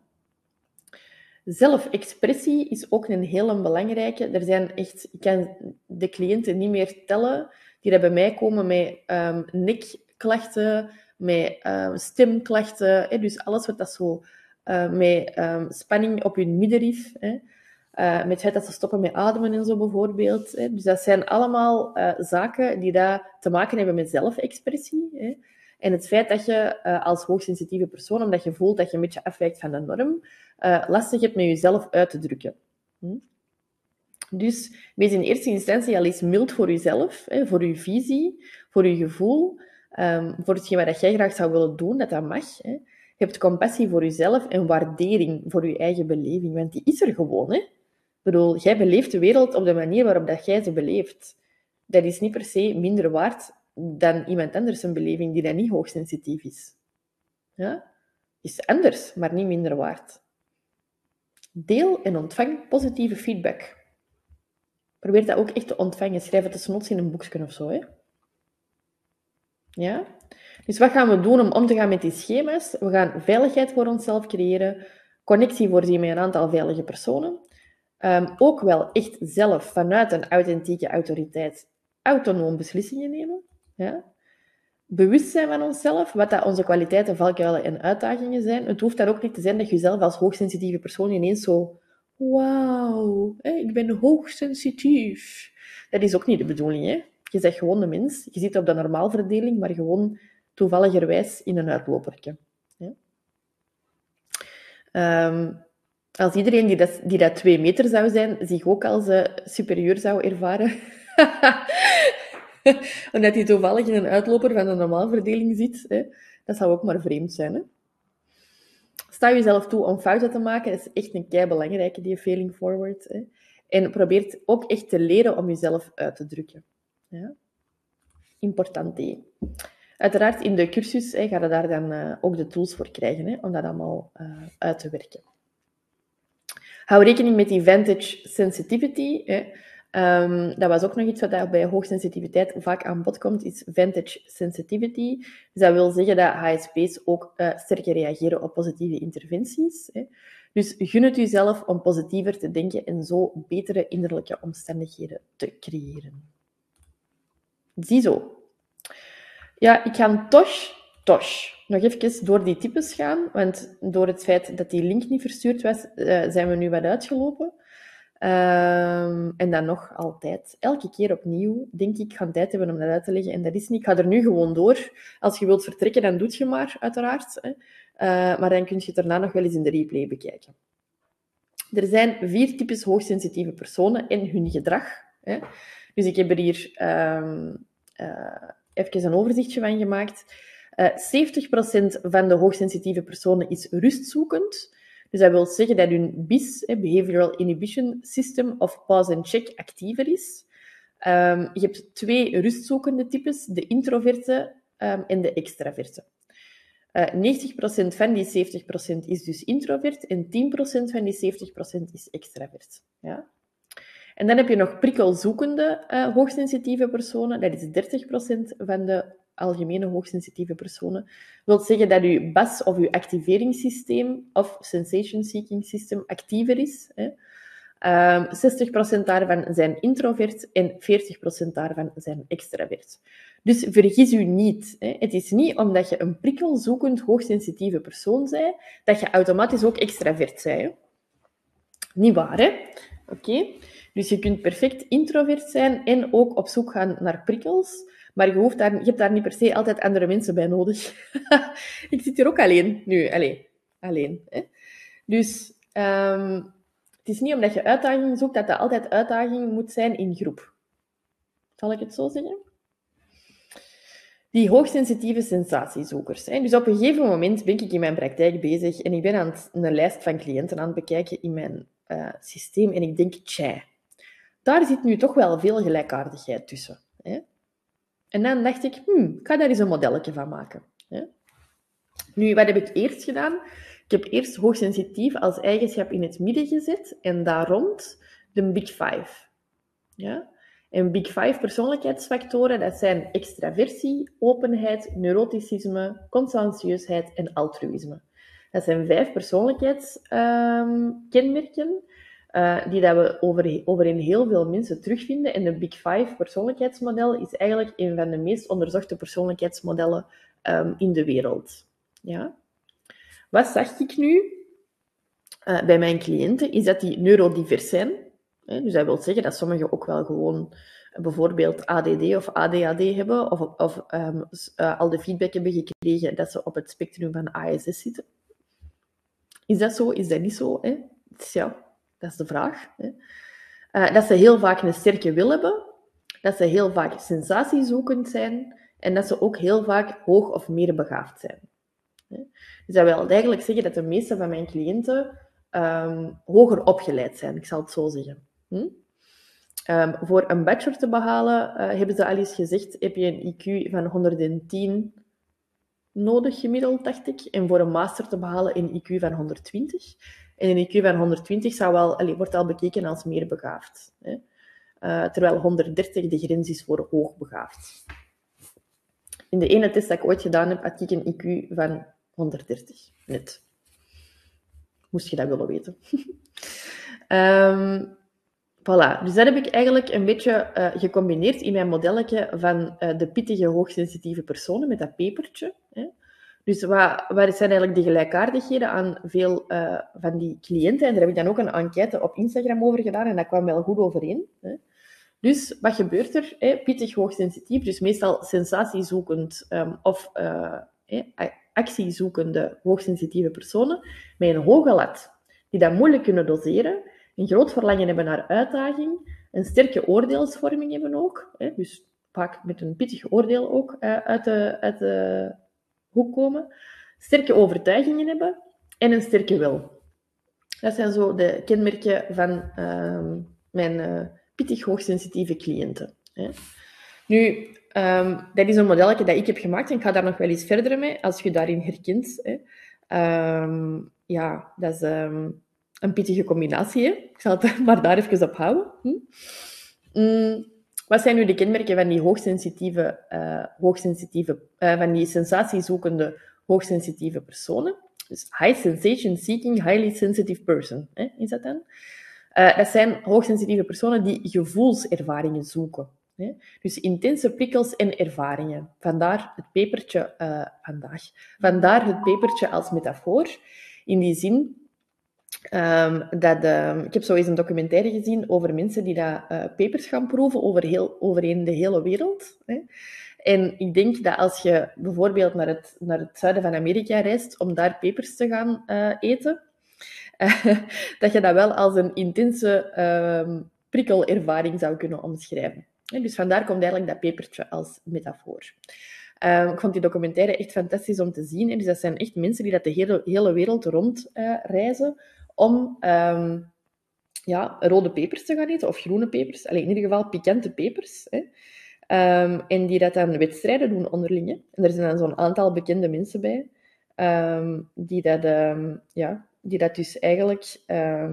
Zelfexpressie is ook een hele belangrijke. Er zijn echt, ik kan de cliënten niet meer tellen die bij mij komen met um, nekklachten, met stemklachten. Hè, dus alles wat dat zo uh, met spanning op hun middenrif, hè, uh, met het dat ze stoppen met ademen en zo bijvoorbeeld. Hè. Dus dat zijn allemaal uh, zaken die daar te maken hebben met zelfexpressie. Hè. En het feit dat je uh, als hoogsensitieve persoon, omdat je voelt dat je een beetje afwijkt van de norm, lastig hebt met jezelf uit te drukken. Hm? Dus wees in eerste instantie al eens mild voor jezelf, hè, voor je visie, voor je gevoel, um, voor hetgeen wat jij graag zou willen doen, dat dat mag. Hè. Je hebt compassie voor jezelf en waardering voor je eigen beleving, want die is er gewoon. Hè. Ik bedoel, jij beleeft de wereld op de manier waarop dat jij ze beleeft. Dat is niet per se minder waard dan iemand anders een beleving die dan niet hoogsensitief is. Ja? Is anders, maar niet minder waard. Deel en ontvang positieve feedback. Probeer dat ook echt te ontvangen. Schrijf het desnoods in een boekje of zo. Hè? Ja? Dus wat gaan we doen om om te gaan met die schema's? We gaan veiligheid voor onszelf creëren, connectie voorzien met een aantal veilige personen, ehm, ook wel echt zelf vanuit een authentieke autoriteit autonoom beslissingen nemen. Bewust zijn van onszelf, wat dat onze kwaliteiten, valkuilen en uitdagingen zijn. Het hoeft dan ook niet te zijn dat je zelf als hoogsensitieve persoon ineens zo... Wauw, ik ben hoogsensitief. Dat is ook niet de bedoeling. Hè? Je zegt gewoon de mens. Je zit op de normaalverdeling, maar gewoon toevalligerwijs in een uitlopertje. Ja? Als iedereen die dat, die dat twee meter zou zijn, zich ook als uh, superieur zou ervaren, (laughs) omdat hij toevallig in een uitloper van de normaalverdeling zit, hè, dat zou ook maar vreemd zijn. Hè? Sta jezelf toe om fouten te maken, dat is echt een kei belangrijke, die failing forward. Hè? En probeer ook echt te leren om jezelf uit te drukken. Ja? Important. Uiteraard, in de cursus hè, ga je daar dan uh, ook de tools voor krijgen hè, om dat allemaal uh, uit te werken. Hou rekening met die vantage sensitivity. Hè. Um, dat was ook nog iets wat bij hoogsensitiviteit vaak aan bod komt, is vantage sensitivity. Dus dat wil zeggen dat HSP's ook uh, sterker reageren op positieve interventies. Hè. Dus gun het jezelf om positiever te denken en zo betere innerlijke omstandigheden te creëren. Ziezo. Ja, ik ga toch, toch nog even door die types gaan, want door het feit dat die link niet verstuurd was, uh, zijn we nu wat uitgelopen. Um, en dan nog altijd, elke keer opnieuw, denk ik, gaan tijd hebben om dat uit te leggen. En dat is niet. Ik ga er nu gewoon door. Als je wilt vertrekken, dan doe je maar, uiteraard. Hè. Uh, maar dan kun je het daarna nog wel eens in de replay bekijken. Er zijn vier types hoogsensitieve personen en hun gedrag. Hè. Dus ik heb er hier um, uh, even een overzichtje van gemaakt. Uh, 70% van de hoogsensitieve personen is rustzoekend. Dus dat wil zeggen dat hun BIS, Behavioral Inhibition System of Pause and Check, actiever is. Um, je hebt twee rustzoekende types, de introverte um, en de extraverte. Uh, 90% van die 70% is dus introvert en 10% van die 70% is extravert. Ja? En dan heb je nog prikkelzoekende uh, hoogsensitieve personen, dat is 30% van de algemene hoogsensitieve personen, wil zeggen dat uw BAS of uw activeringssysteem of sensation seeking system actiever is. Hè. Um, ehm, 60% daarvan zijn introvert en 40% daarvan zijn extravert. Dus vergis u niet. Hè. Het is niet omdat je een prikkelzoekend hoogsensitieve persoon bent, dat je automatisch ook extravert bent. Niet waar, hè? Oké. Dus je kunt perfect introvert zijn en ook op zoek gaan naar prikkels. Maar je, hoeft daar, je hebt daar niet per se altijd andere mensen bij nodig. (laughs) ik zit hier ook alleen nu. Allee, alleen. Hè? Dus um, het is niet omdat je uitdaging zoekt dat dat altijd uitdaging moet zijn in groep. Zal ik het zo zeggen? Die hoogsensitieve sensatiezoekers. Hè? Dus op een gegeven moment ben ik in mijn praktijk bezig en ik ben aan een lijst van cliënten aan het bekijken in mijn uh, systeem en ik denk, tja, daar zit nu toch wel veel gelijkaardigheid tussen. Hè? En dan dacht ik, hmm, ik ga daar eens een modelletje van maken. Hè? Nu, wat heb ik eerst gedaan? Ik heb eerst hoogsensitief als eigenschap in het midden gezet en daar rond de Big Five. Ja? En Big Five persoonlijkheidsfactoren, dat zijn extraversie, openheid, neuroticisme, conscientieusheid en altruïsme. Dat zijn vijf persoonlijkheidskenmerken uh, die dat we over, heel veel mensen terugvinden. En de Big Five persoonlijkheidsmodel is eigenlijk een van de meest onderzochte persoonlijkheidsmodellen um, in de wereld. Ja? Wat zag ik nu uh, bij mijn cliënten? Is dat die neurodivers zijn. Hè? Dus dat wil zeggen dat sommigen ook wel gewoon bijvoorbeeld ADD of ADHD hebben, of, of um, uh, al de feedback hebben gekregen dat ze op het spectrum van ASS zitten. Is dat zo? Is dat niet zo? Hè? Dus ja, dat is de vraag. Uh, dat ze heel vaak een sterke wil hebben, dat ze heel vaak sensatiezoekend zijn en dat ze ook heel vaak hoog of meer begaafd zijn. Dus dat wil eigenlijk zeggen dat de meeste van mijn cliënten um, hoger opgeleid zijn, ik zal het zo zeggen. Hm? Um, voor een bachelor te behalen, uh, hebben ze al eens gezegd, heb je een IQ van 110 nodig gemiddeld, dacht ik. En voor een master te behalen een IQ van 120. En een IQ van 120 zou wel, wordt al bekeken als meer begaafd. Hè? Uh, terwijl 130 de grens is voor hoogbegaafd. In de ene test dat ik ooit gedaan heb, had ik een IQ van 130. Net. Moest je dat willen weten. (laughs) Ehm, voilà, dus dat heb ik eigenlijk een beetje uh, gecombineerd in mijn modelletje van uh, de pittige, hoogsensitieve personen met dat pepertje. Dus wat, zijn eigenlijk de gelijkaardigheden aan veel uh, van die cliënten? En daar heb ik dan ook een enquête op Instagram over gedaan en dat kwam wel goed overeen. Hè. Dus wat gebeurt er? Hè? Pittig, hoogsensitief, dus meestal sensatiezoekend um, of actiezoekende hoogsensitieve personen met een hoge lat, die dat moeilijk kunnen doseren, een groot verlangen hebben naar uitdaging, een sterke oordeelsvorming hebben ook, hè, dus vaak met een pittig oordeel ook uh, uit, de, uit de hoek komen, sterke overtuigingen hebben en een sterke wil. Dat zijn zo de kenmerken van uh, mijn uh, pittig hoogsensitieve cliënten. Hè. Nu, um, dat is een modelletje dat ik heb gemaakt en ik ga daar nog wel eens verder mee, als je daarin herkent. Hè. Um, ja, dat is een pittige combinatie. Ik zal het (laughs) maar daar even op houden. Hm? Wat zijn nu de kenmerken van die hoogsensitieve, uh, hoogsensitieve uh, van die sensatiezoekende hoogsensitieve personen? Dus high sensation seeking, highly sensitive person, hè, is dat dan? Uh, dat zijn hoogsensitieve personen die gevoelservaringen zoeken. Hè? Dus intense prikkels en ervaringen. Vandaar het pepertje vandaag. Vandaar het pepertje als metafoor. In die zin um, dat... Uh, ik heb zo eens een documentaire gezien over mensen die dat, uh, pepers gaan proeven over, heel, over de hele wereld. Hè? En ik denk dat als je bijvoorbeeld naar het, naar het zuiden van Amerika reist om daar pepers te gaan uh, eten, (laughs) dat je dat wel als een intense uh, prikkelervaring zou kunnen omschrijven. Dus vandaar komt eigenlijk dat pepertje als metafoor. Ik vond die documentaire echt fantastisch om te zien. Dus dat zijn echt mensen die dat de hele, hele wereld rond uh, reizen om um, ja, rode pepers te gaan eten, of groene pepers. Alleen in ieder geval pikante pepers. Hè. Um, en die dat dan wedstrijden doen onderling. Hè. En er zijn dan zo'n aantal bekende mensen bij, um, die, dat, ja, die dat dus eigenlijk...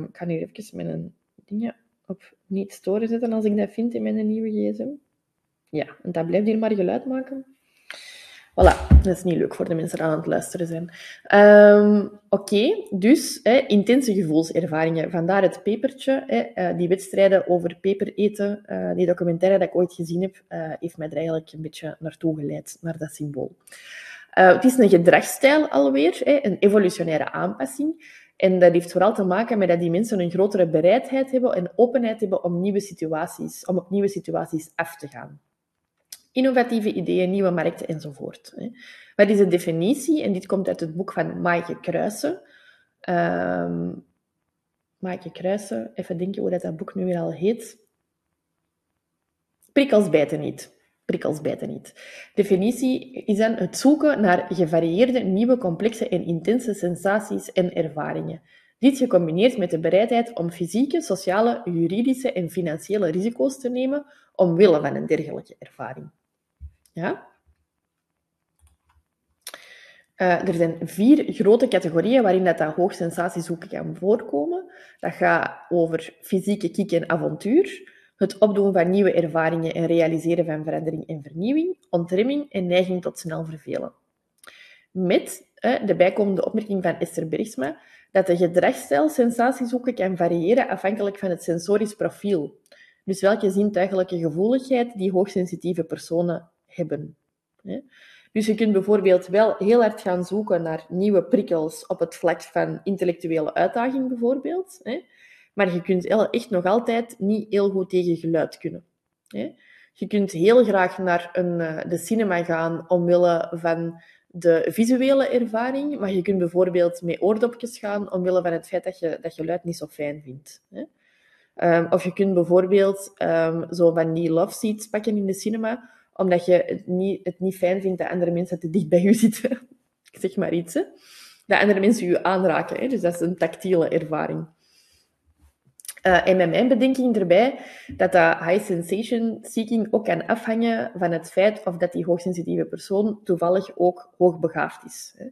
ik ga hier even met een ding op niet storen zetten als ik dat vind in mijn nieuwe gsm. Ja, en dat blijft hier maar geluid maken. Voilà, dat is niet leuk voor de mensen die aan het luisteren zijn. Um, Oké, dus hè, intense gevoelservaringen. Vandaar het pepertje. Hè, uh, die wedstrijden over peper eten, uh, die documentaire dat ik ooit gezien heb, uh, heeft mij er eigenlijk een beetje naartoe geleid, naar dat symbool. het is een gedragsstijl alweer, hè, een evolutionaire aanpassing. En dat heeft vooral te maken met dat die mensen een grotere bereidheid hebben en openheid hebben om nieuwe situaties, om op nieuwe situaties af te gaan. Innovatieve ideeën, nieuwe markten enzovoort. Wat is de definitie? En dit komt uit het boek van Maaike Kruisen. Um, Maaike Kruisen, even denken hoe dat, dat boek nu weer al heet. Prikkels bijten niet prikkels bijten niet. Definitie is dan het zoeken naar gevarieerde, nieuwe, complexe en intense sensaties en ervaringen. Dit gecombineerd met de bereidheid om fysieke, sociale, juridische en financiële risico's te nemen omwille van een dergelijke ervaring. Ja? Uh, er zijn vier grote categorieën waarin dat, dat hoogsensatiezoeken kan voorkomen. Dat gaat over fysieke kick en avontuur, het opdoen van nieuwe ervaringen en realiseren van verandering en vernieuwing, ontremming en neiging tot snel vervelen. Met de bijkomende opmerking van Esther Bergsma dat de gedragsstijl sensatiezoeken kan variëren afhankelijk van het sensorisch profiel. Dus welke zintuigelijke gevoeligheid die hoogsensitieve personen hebben. Dus je kunt bijvoorbeeld wel heel hard gaan zoeken naar nieuwe prikkels op het vlak van intellectuele uitdaging, bijvoorbeeld. Maar je kunt echt nog altijd niet heel goed tegen geluid kunnen. Je kunt heel graag naar een, eh, de cinema gaan omwille van de visuele ervaring, maar je kunt bijvoorbeeld met oordopjes gaan omwille van het feit dat je dat geluid niet zo fijn vindt. Um, of je kunt bijvoorbeeld um, zo van die love seats pakken in de cinema, omdat je het niet, het niet fijn vindt dat andere mensen te dicht bij je zitten. (laughs) Ik zeg maar iets. Dat andere mensen je aanraken. Hè. Dus dat is een tactiele ervaring. Uh, en met mijn bedenking erbij dat dat high sensation seeking ook kan afhangen van het feit of dat die hoogsensitieve persoon toevallig ook hoogbegaafd is. Hè.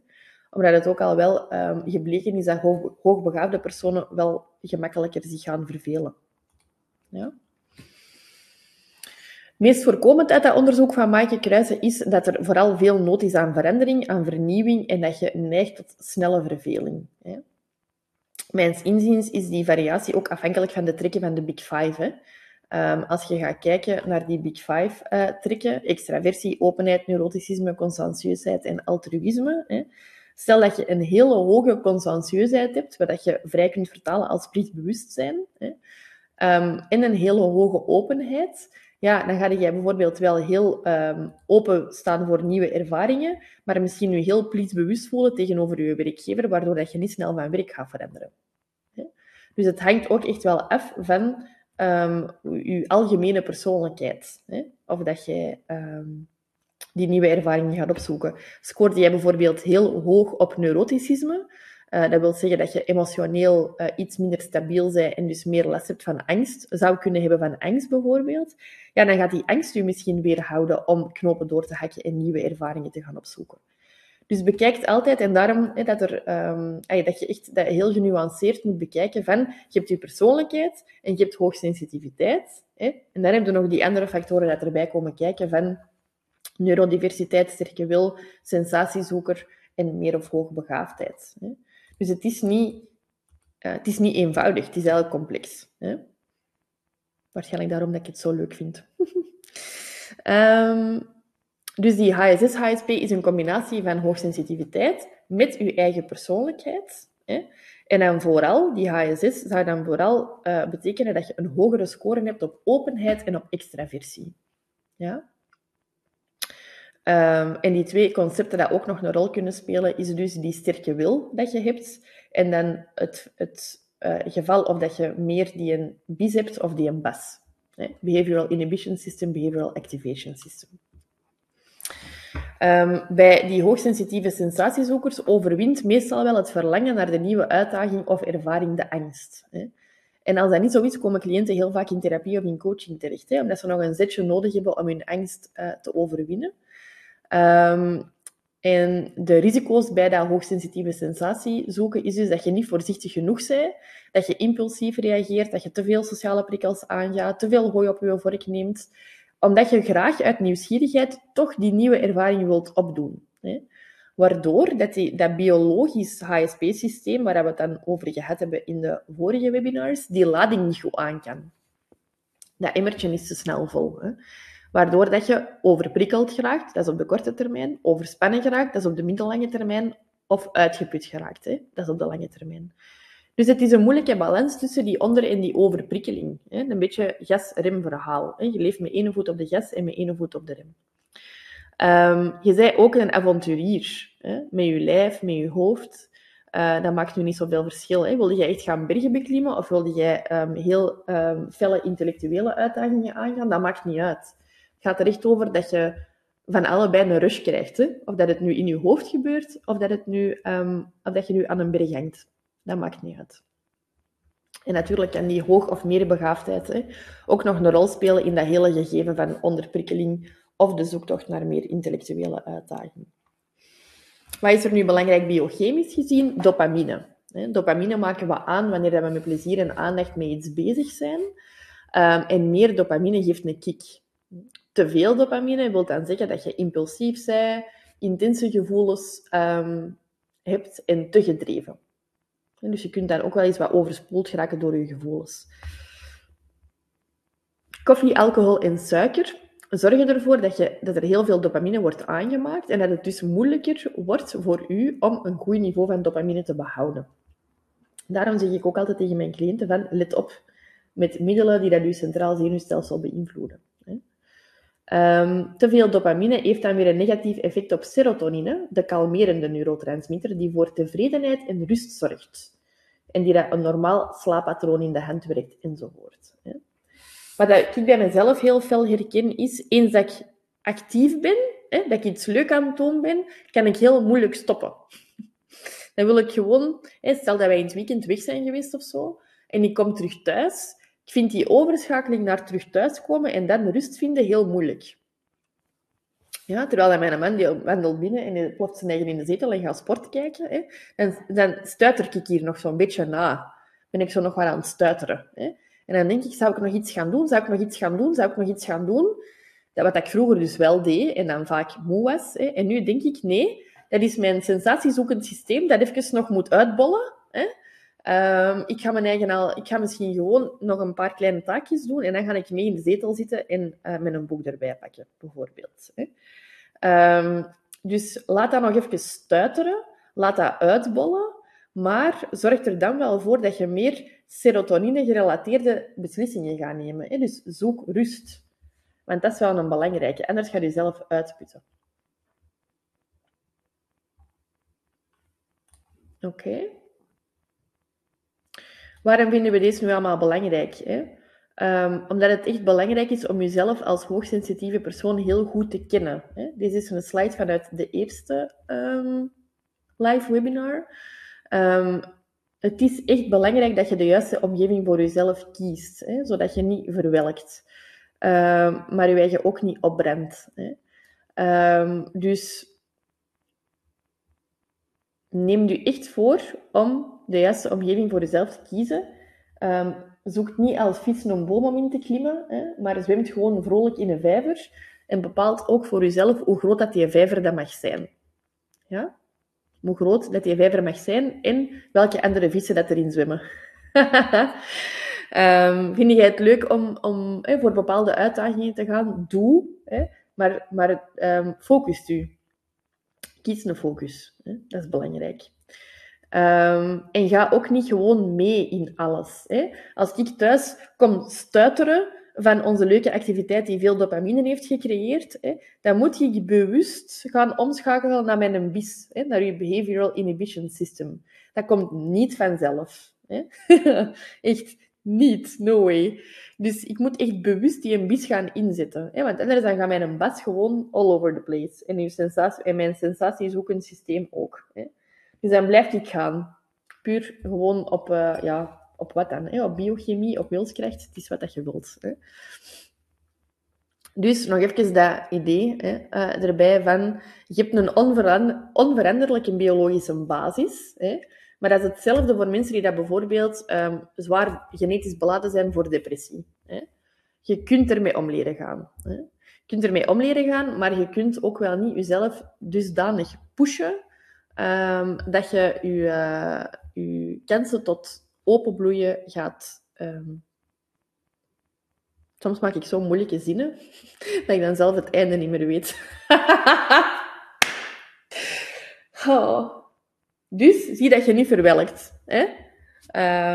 Omdat het ook al wel um, gebleken is dat hoog, hoogbegaafde personen wel gemakkelijker zich gaan vervelen. Ja. Meest voorkomend uit dat onderzoek van Maaike Kruijsen is dat er vooral veel nood is aan verandering, aan vernieuwing en dat je neigt tot snelle verveling. Hè. Mijns inziens is die variatie ook afhankelijk van de trekken van de Big Five. Hè. Ehm, als je gaat kijken naar die Big Five uh, trekken, extraversie, openheid, neuroticisme, consensueusheid en altruïsme. Hè. Stel dat je een hele hoge consensueusheid hebt, wat je vrij kunt vertalen als plichtbewustzijn, hè, um, en een hele hoge openheid, ja, dan ga je bijvoorbeeld wel heel um, open staan voor nieuwe ervaringen, maar misschien je heel plichtbewust voelen tegenover je werkgever, waardoor dat je niet snel van werk gaat veranderen. Dus het hangt ook echt wel af van um, je algemene persoonlijkheid. Hè? Of dat jij um, die nieuwe ervaringen gaat opzoeken. Scoorde jij bijvoorbeeld heel hoog op neuroticisme, uh, dat wil zeggen dat je emotioneel uh, iets minder stabiel bent en dus meer last hebt van angst, zou kunnen hebben van angst bijvoorbeeld, ja, dan gaat die angst je misschien weerhouden om knopen door te hakken en nieuwe ervaringen te gaan opzoeken. Dus bekijk altijd, en daarom dat, er, um, dat je echt dat heel genuanceerd moet bekijken van, je hebt je persoonlijkheid en je hebt hoogsensitiviteit. Hè, en dan heb je nog die andere factoren dat erbij komen kijken van neurodiversiteit, sterke wil, sensatiezoeker en meer of hoogbegaafdheid. Hè. Dus het is niet, uh, het is niet eenvoudig, het is eigenlijk complex. Hè. Waarschijnlijk daarom dat ik het zo leuk vind. um, (laughs) Dus die HSS-HSP is een combinatie van hoogsensitiviteit met uw eigen persoonlijkheid. Hè? En dan vooral, die HSS zou dan vooral uh, betekenen dat je een hogere score hebt op openheid en op extraversie. Ja? Um, en die twee concepten die ook nog een rol kunnen spelen, is dus die sterke wil dat je hebt en dan het, het uh, geval of dat je meer die een BIS hebt of die een BAS. Behavioral Inhibition System, Behavioral Activation System. Um, bij die hoogsensitieve sensatiezoekers overwint meestal wel het verlangen naar de nieuwe uitdaging of ervaring de angst. Hè. En als dat niet zo is, komen cliënten heel vaak in therapie of in coaching terecht, hè, omdat ze nog een zetje nodig hebben om hun angst uh, te overwinnen. Um, en de risico's bij dat hoogsensitieve sensatie zoeken is dus dat je niet voorzichtig genoeg bent, dat je impulsief reageert, dat je te veel sociale prikkels aangaat, te veel hooi op je vork neemt, omdat je graag uit nieuwsgierigheid toch die nieuwe ervaring wilt opdoen. Hè. Waardoor dat, die, dat biologisch HSP-systeem, waar we het dan over gehad hebben in de vorige webinars, die lading niet goed aan kan. Dat emmertje is te snel vol. Hè. Waardoor dat je overprikkeld geraakt, dat is op de korte termijn, overspannen geraakt, dat is op de middellange termijn, of uitgeput geraakt, hè, dat is op de lange termijn. Dus het is een moeilijke balans tussen die onder- en die overprikkeling. Hè? Een beetje gas-rem-verhaal. Je leeft met één voet op de gas en met één voet op de rem. Um, je bent ook een avonturier. Hè? Met je lijf, met je hoofd. Uh, dat maakt nu niet zoveel verschil. Hè? Wilde jij echt gaan bergen beklimmen of wilde jij um, heel um, felle intellectuele uitdagingen aangaan? Dat maakt niet uit. Gaat er echt over dat je van allebei een rush krijgt. Hè? Of dat het nu in je hoofd gebeurt of dat, het nu, of dat je nu aan een berg hangt. Dat maakt niet uit. En natuurlijk kan die hoog- of meerbegaafdheid hè, ook nog een rol spelen in dat hele gegeven van onderprikkeling of de zoektocht naar meer intellectuele uitdaging. Wat is er nu belangrijk biochemisch gezien? Dopamine. Dopamine maken we aan wanneer we met plezier en aandacht met iets bezig zijn. Um, en meer dopamine geeft een kick. Te veel dopamine wil dan zeggen dat je impulsief bent, intense gevoelens um, hebt en te gedreven. Dus je kunt daar ook wel eens wat overspoeld geraken door je gevoelens. Koffie, alcohol en suiker zorgen ervoor dat, je, dat er heel veel dopamine wordt aangemaakt en dat het dus moeilijker wordt voor u om een goed niveau van dopamine te behouden. Daarom zeg ik ook altijd tegen mijn cliënten van, let op met middelen die dat uw centraal zenuwstelsel beïnvloeden. Um, te veel dopamine heeft dan weer een negatief effect op serotonine, de kalmerende neurotransmitter die voor tevredenheid en rust zorgt en die dat een normaal slaappatroon in de hand werkt, enzovoort. Wat ik bij mezelf heel fel herken, is eens dat ik actief ben, dat ik iets leuk aan het doen ben, kan ik heel moeilijk stoppen. Dan wil ik gewoon, stel dat wij in het weekend weg zijn geweest of zo, en ik kom terug thuis, ik vind die overschakeling naar terug thuiskomen en dan rust vinden heel moeilijk. Ja, terwijl mijn man die wandelt binnen en ploft zijn eigen in de zetel en gaat sport kijken. Hè, en dan stuiter ik hier nog zo'n beetje na. Ben ik zo nog wel aan het stuiteren. Hè. En dan denk ik, zou ik nog iets gaan doen? Zou ik nog iets gaan doen? Zou ik nog iets gaan doen? Dat wat ik vroeger dus wel deed en dan vaak moe was. Hè. En nu denk ik, nee, dat is mijn sensatiezoekend systeem dat even nog moet uitbollen. Hè. Ehm, ik, ga mijn eigen al, ik ga misschien gewoon nog een paar kleine taakjes doen en dan ga ik mee in de zetel zitten en uh, met een boek erbij pakken, bijvoorbeeld. Hè. Ehm, dus laat dat nog even stuiteren, laat dat uitbollen, maar zorg er dan wel voor dat je meer serotonine-gerelateerde beslissingen gaat nemen. Hè. Dus zoek rust. Want dat is wel een belangrijke. Anders ga je jezelf uitputten. Oké. Waarom vinden we deze nu allemaal belangrijk? Hè? Um, omdat het echt belangrijk is om jezelf als hoogsensitieve persoon heel goed te kennen. Hè? Deze is een slide vanuit de eerste um, live webinar. Um, het is echt belangrijk dat je de juiste omgeving voor jezelf kiest, hè? zodat je niet verwelkt, maar je eigen ook niet opbrengt. Hè? dus neem je echt voor om de juiste omgeving voor jezelf te kiezen. Um, zoek niet als fietsen een boom om in te klimmen, hè, maar zwemt gewoon vrolijk in een vijver en bepaalt ook voor jezelf hoe groot dat die vijver dat mag zijn. Ja? Hoe groot dat die vijver mag zijn en welke andere vissen dat erin zwemmen. um, (laughs) vind jij het leuk om, om hè, voor bepaalde uitdagingen te gaan? Doe, hè, maar, maar um, focust u. Kies een focus. Hè? Dat is belangrijk. Um, en ga ook niet gewoon mee in alles. Hè? Als ik thuis kom stuiteren van onze leuke activiteit die veel dopamine heeft gecreëerd, hè, dan moet je bewust gaan omschakelen naar mijn BIS, hè, naar je Behavioral Inhibition System. Dat komt niet vanzelf. Hè? (laughs) echt niet, no way. Dus ik moet echt bewust die BIS gaan inzetten. Hè? Want anders dan gaat mijn bas gewoon all over the place. En mijn sensatie is ook een systeem ook. Hè? Dus dan blijf ik gaan. Puur gewoon op, uh, ja, op wat dan? Hè? Op biochemie, op wilskracht. Het is wat dat je wilt. Hè? Dus nog even dat idee hè, uh, erbij van... Je hebt een onveran onveranderlijke biologische basis. Hè? Maar dat is hetzelfde voor mensen die dat bijvoorbeeld um, zwaar genetisch beladen zijn voor depressie. Hè? Je kunt ermee om leren gaan. Hè? Je kunt ermee om leren gaan, maar je kunt ook wel niet jezelf dusdanig pushen um, dat je je, uh, je kansen tot openbloeien gaat... Um... Soms maak ik zo moeilijke zinnen (laughs) dat ik dan zelf het einde niet meer weet. (laughs) oh. Dus zie dat je niet verwelkt. Hè?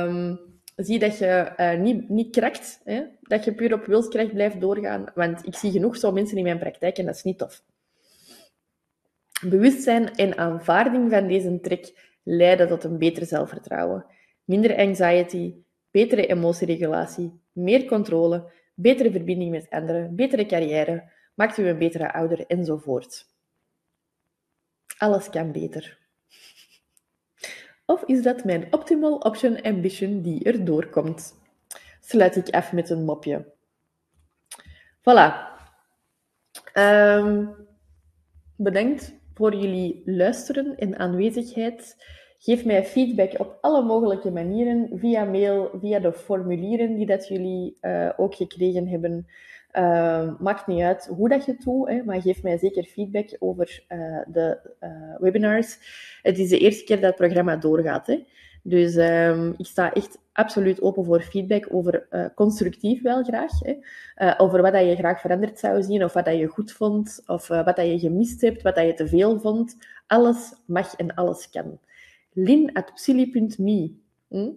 Um, zie dat je uh, niet, niet krakt. Hè? Dat je puur op wilskracht blijft doorgaan. Want ik zie genoeg zo mensen in mijn praktijk en dat is niet tof. Bewustzijn en aanvaarding van deze trek leiden tot een beter zelfvertrouwen, minder anxiety, betere emotieregulatie, meer controle, betere verbinding met anderen, betere carrière, maakt u een betere ouder enzovoort. Alles kan beter. Of is dat mijn optimal option ambition die er doorkomt? Sluit ik af met een mopje. Voilà. Um, bedankt voor jullie luisteren en aanwezigheid. Geef mij feedback op alle mogelijke manieren, via mail, via de formulieren die dat jullie uh, ook gekregen hebben. Uh, maakt niet uit hoe dat je het doet, maar geef mij zeker feedback over uh, de webinars. Het is de eerste keer dat het programma doorgaat. Hè. Dus um, ik sta echt absoluut open voor feedback over uh, constructief wel graag. Hè. Uh, over wat dat je graag veranderd zou zien, of wat dat je goed vond, of uh, wat dat je gemist hebt, wat dat je te veel vond. Alles mag en alles kan. lin.psili.me hm?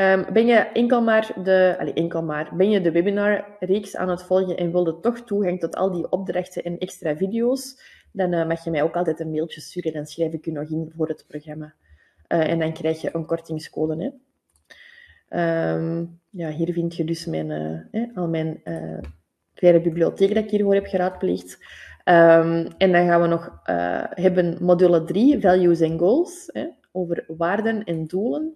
um, Ben je enkel maar de, allez, enkel maar, ben je de webinarreeks aan het volgen en wilde toch toegang tot al die opdrachten en extra video's, dan mag je mij ook altijd een mailtje sturen, dan schrijf ik je nog in voor het programma. En dan krijg je een kortingscode. Hè. Um, ja, hier vind je dus mijn, uh, al mijn uh, kleine bibliotheek dat ik hiervoor heb geraadpleegd. Um, en dan gaan we nog uh, hebben module 3, Values and Goals, hè, over waarden en doelen.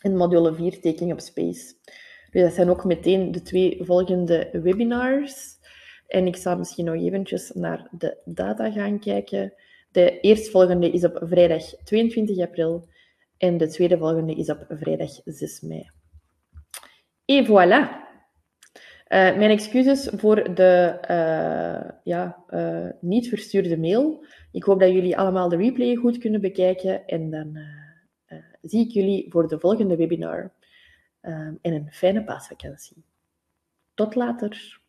En module 4, Taking Up Space. Dus dat zijn ook meteen de twee volgende webinars. En ik zal misschien nog eventjes naar de data gaan kijken. De eerstvolgende is op vrijdag 22 april en de tweede volgende is op vrijdag 6 mei. Et voilà. Uh, mijn excuses voor de uh, ja, uh, niet verstuurde mail. Ik hoop dat jullie allemaal de replay goed kunnen bekijken. En dan zie ik jullie voor de volgende webinar. En een fijne paasvakantie. Tot later.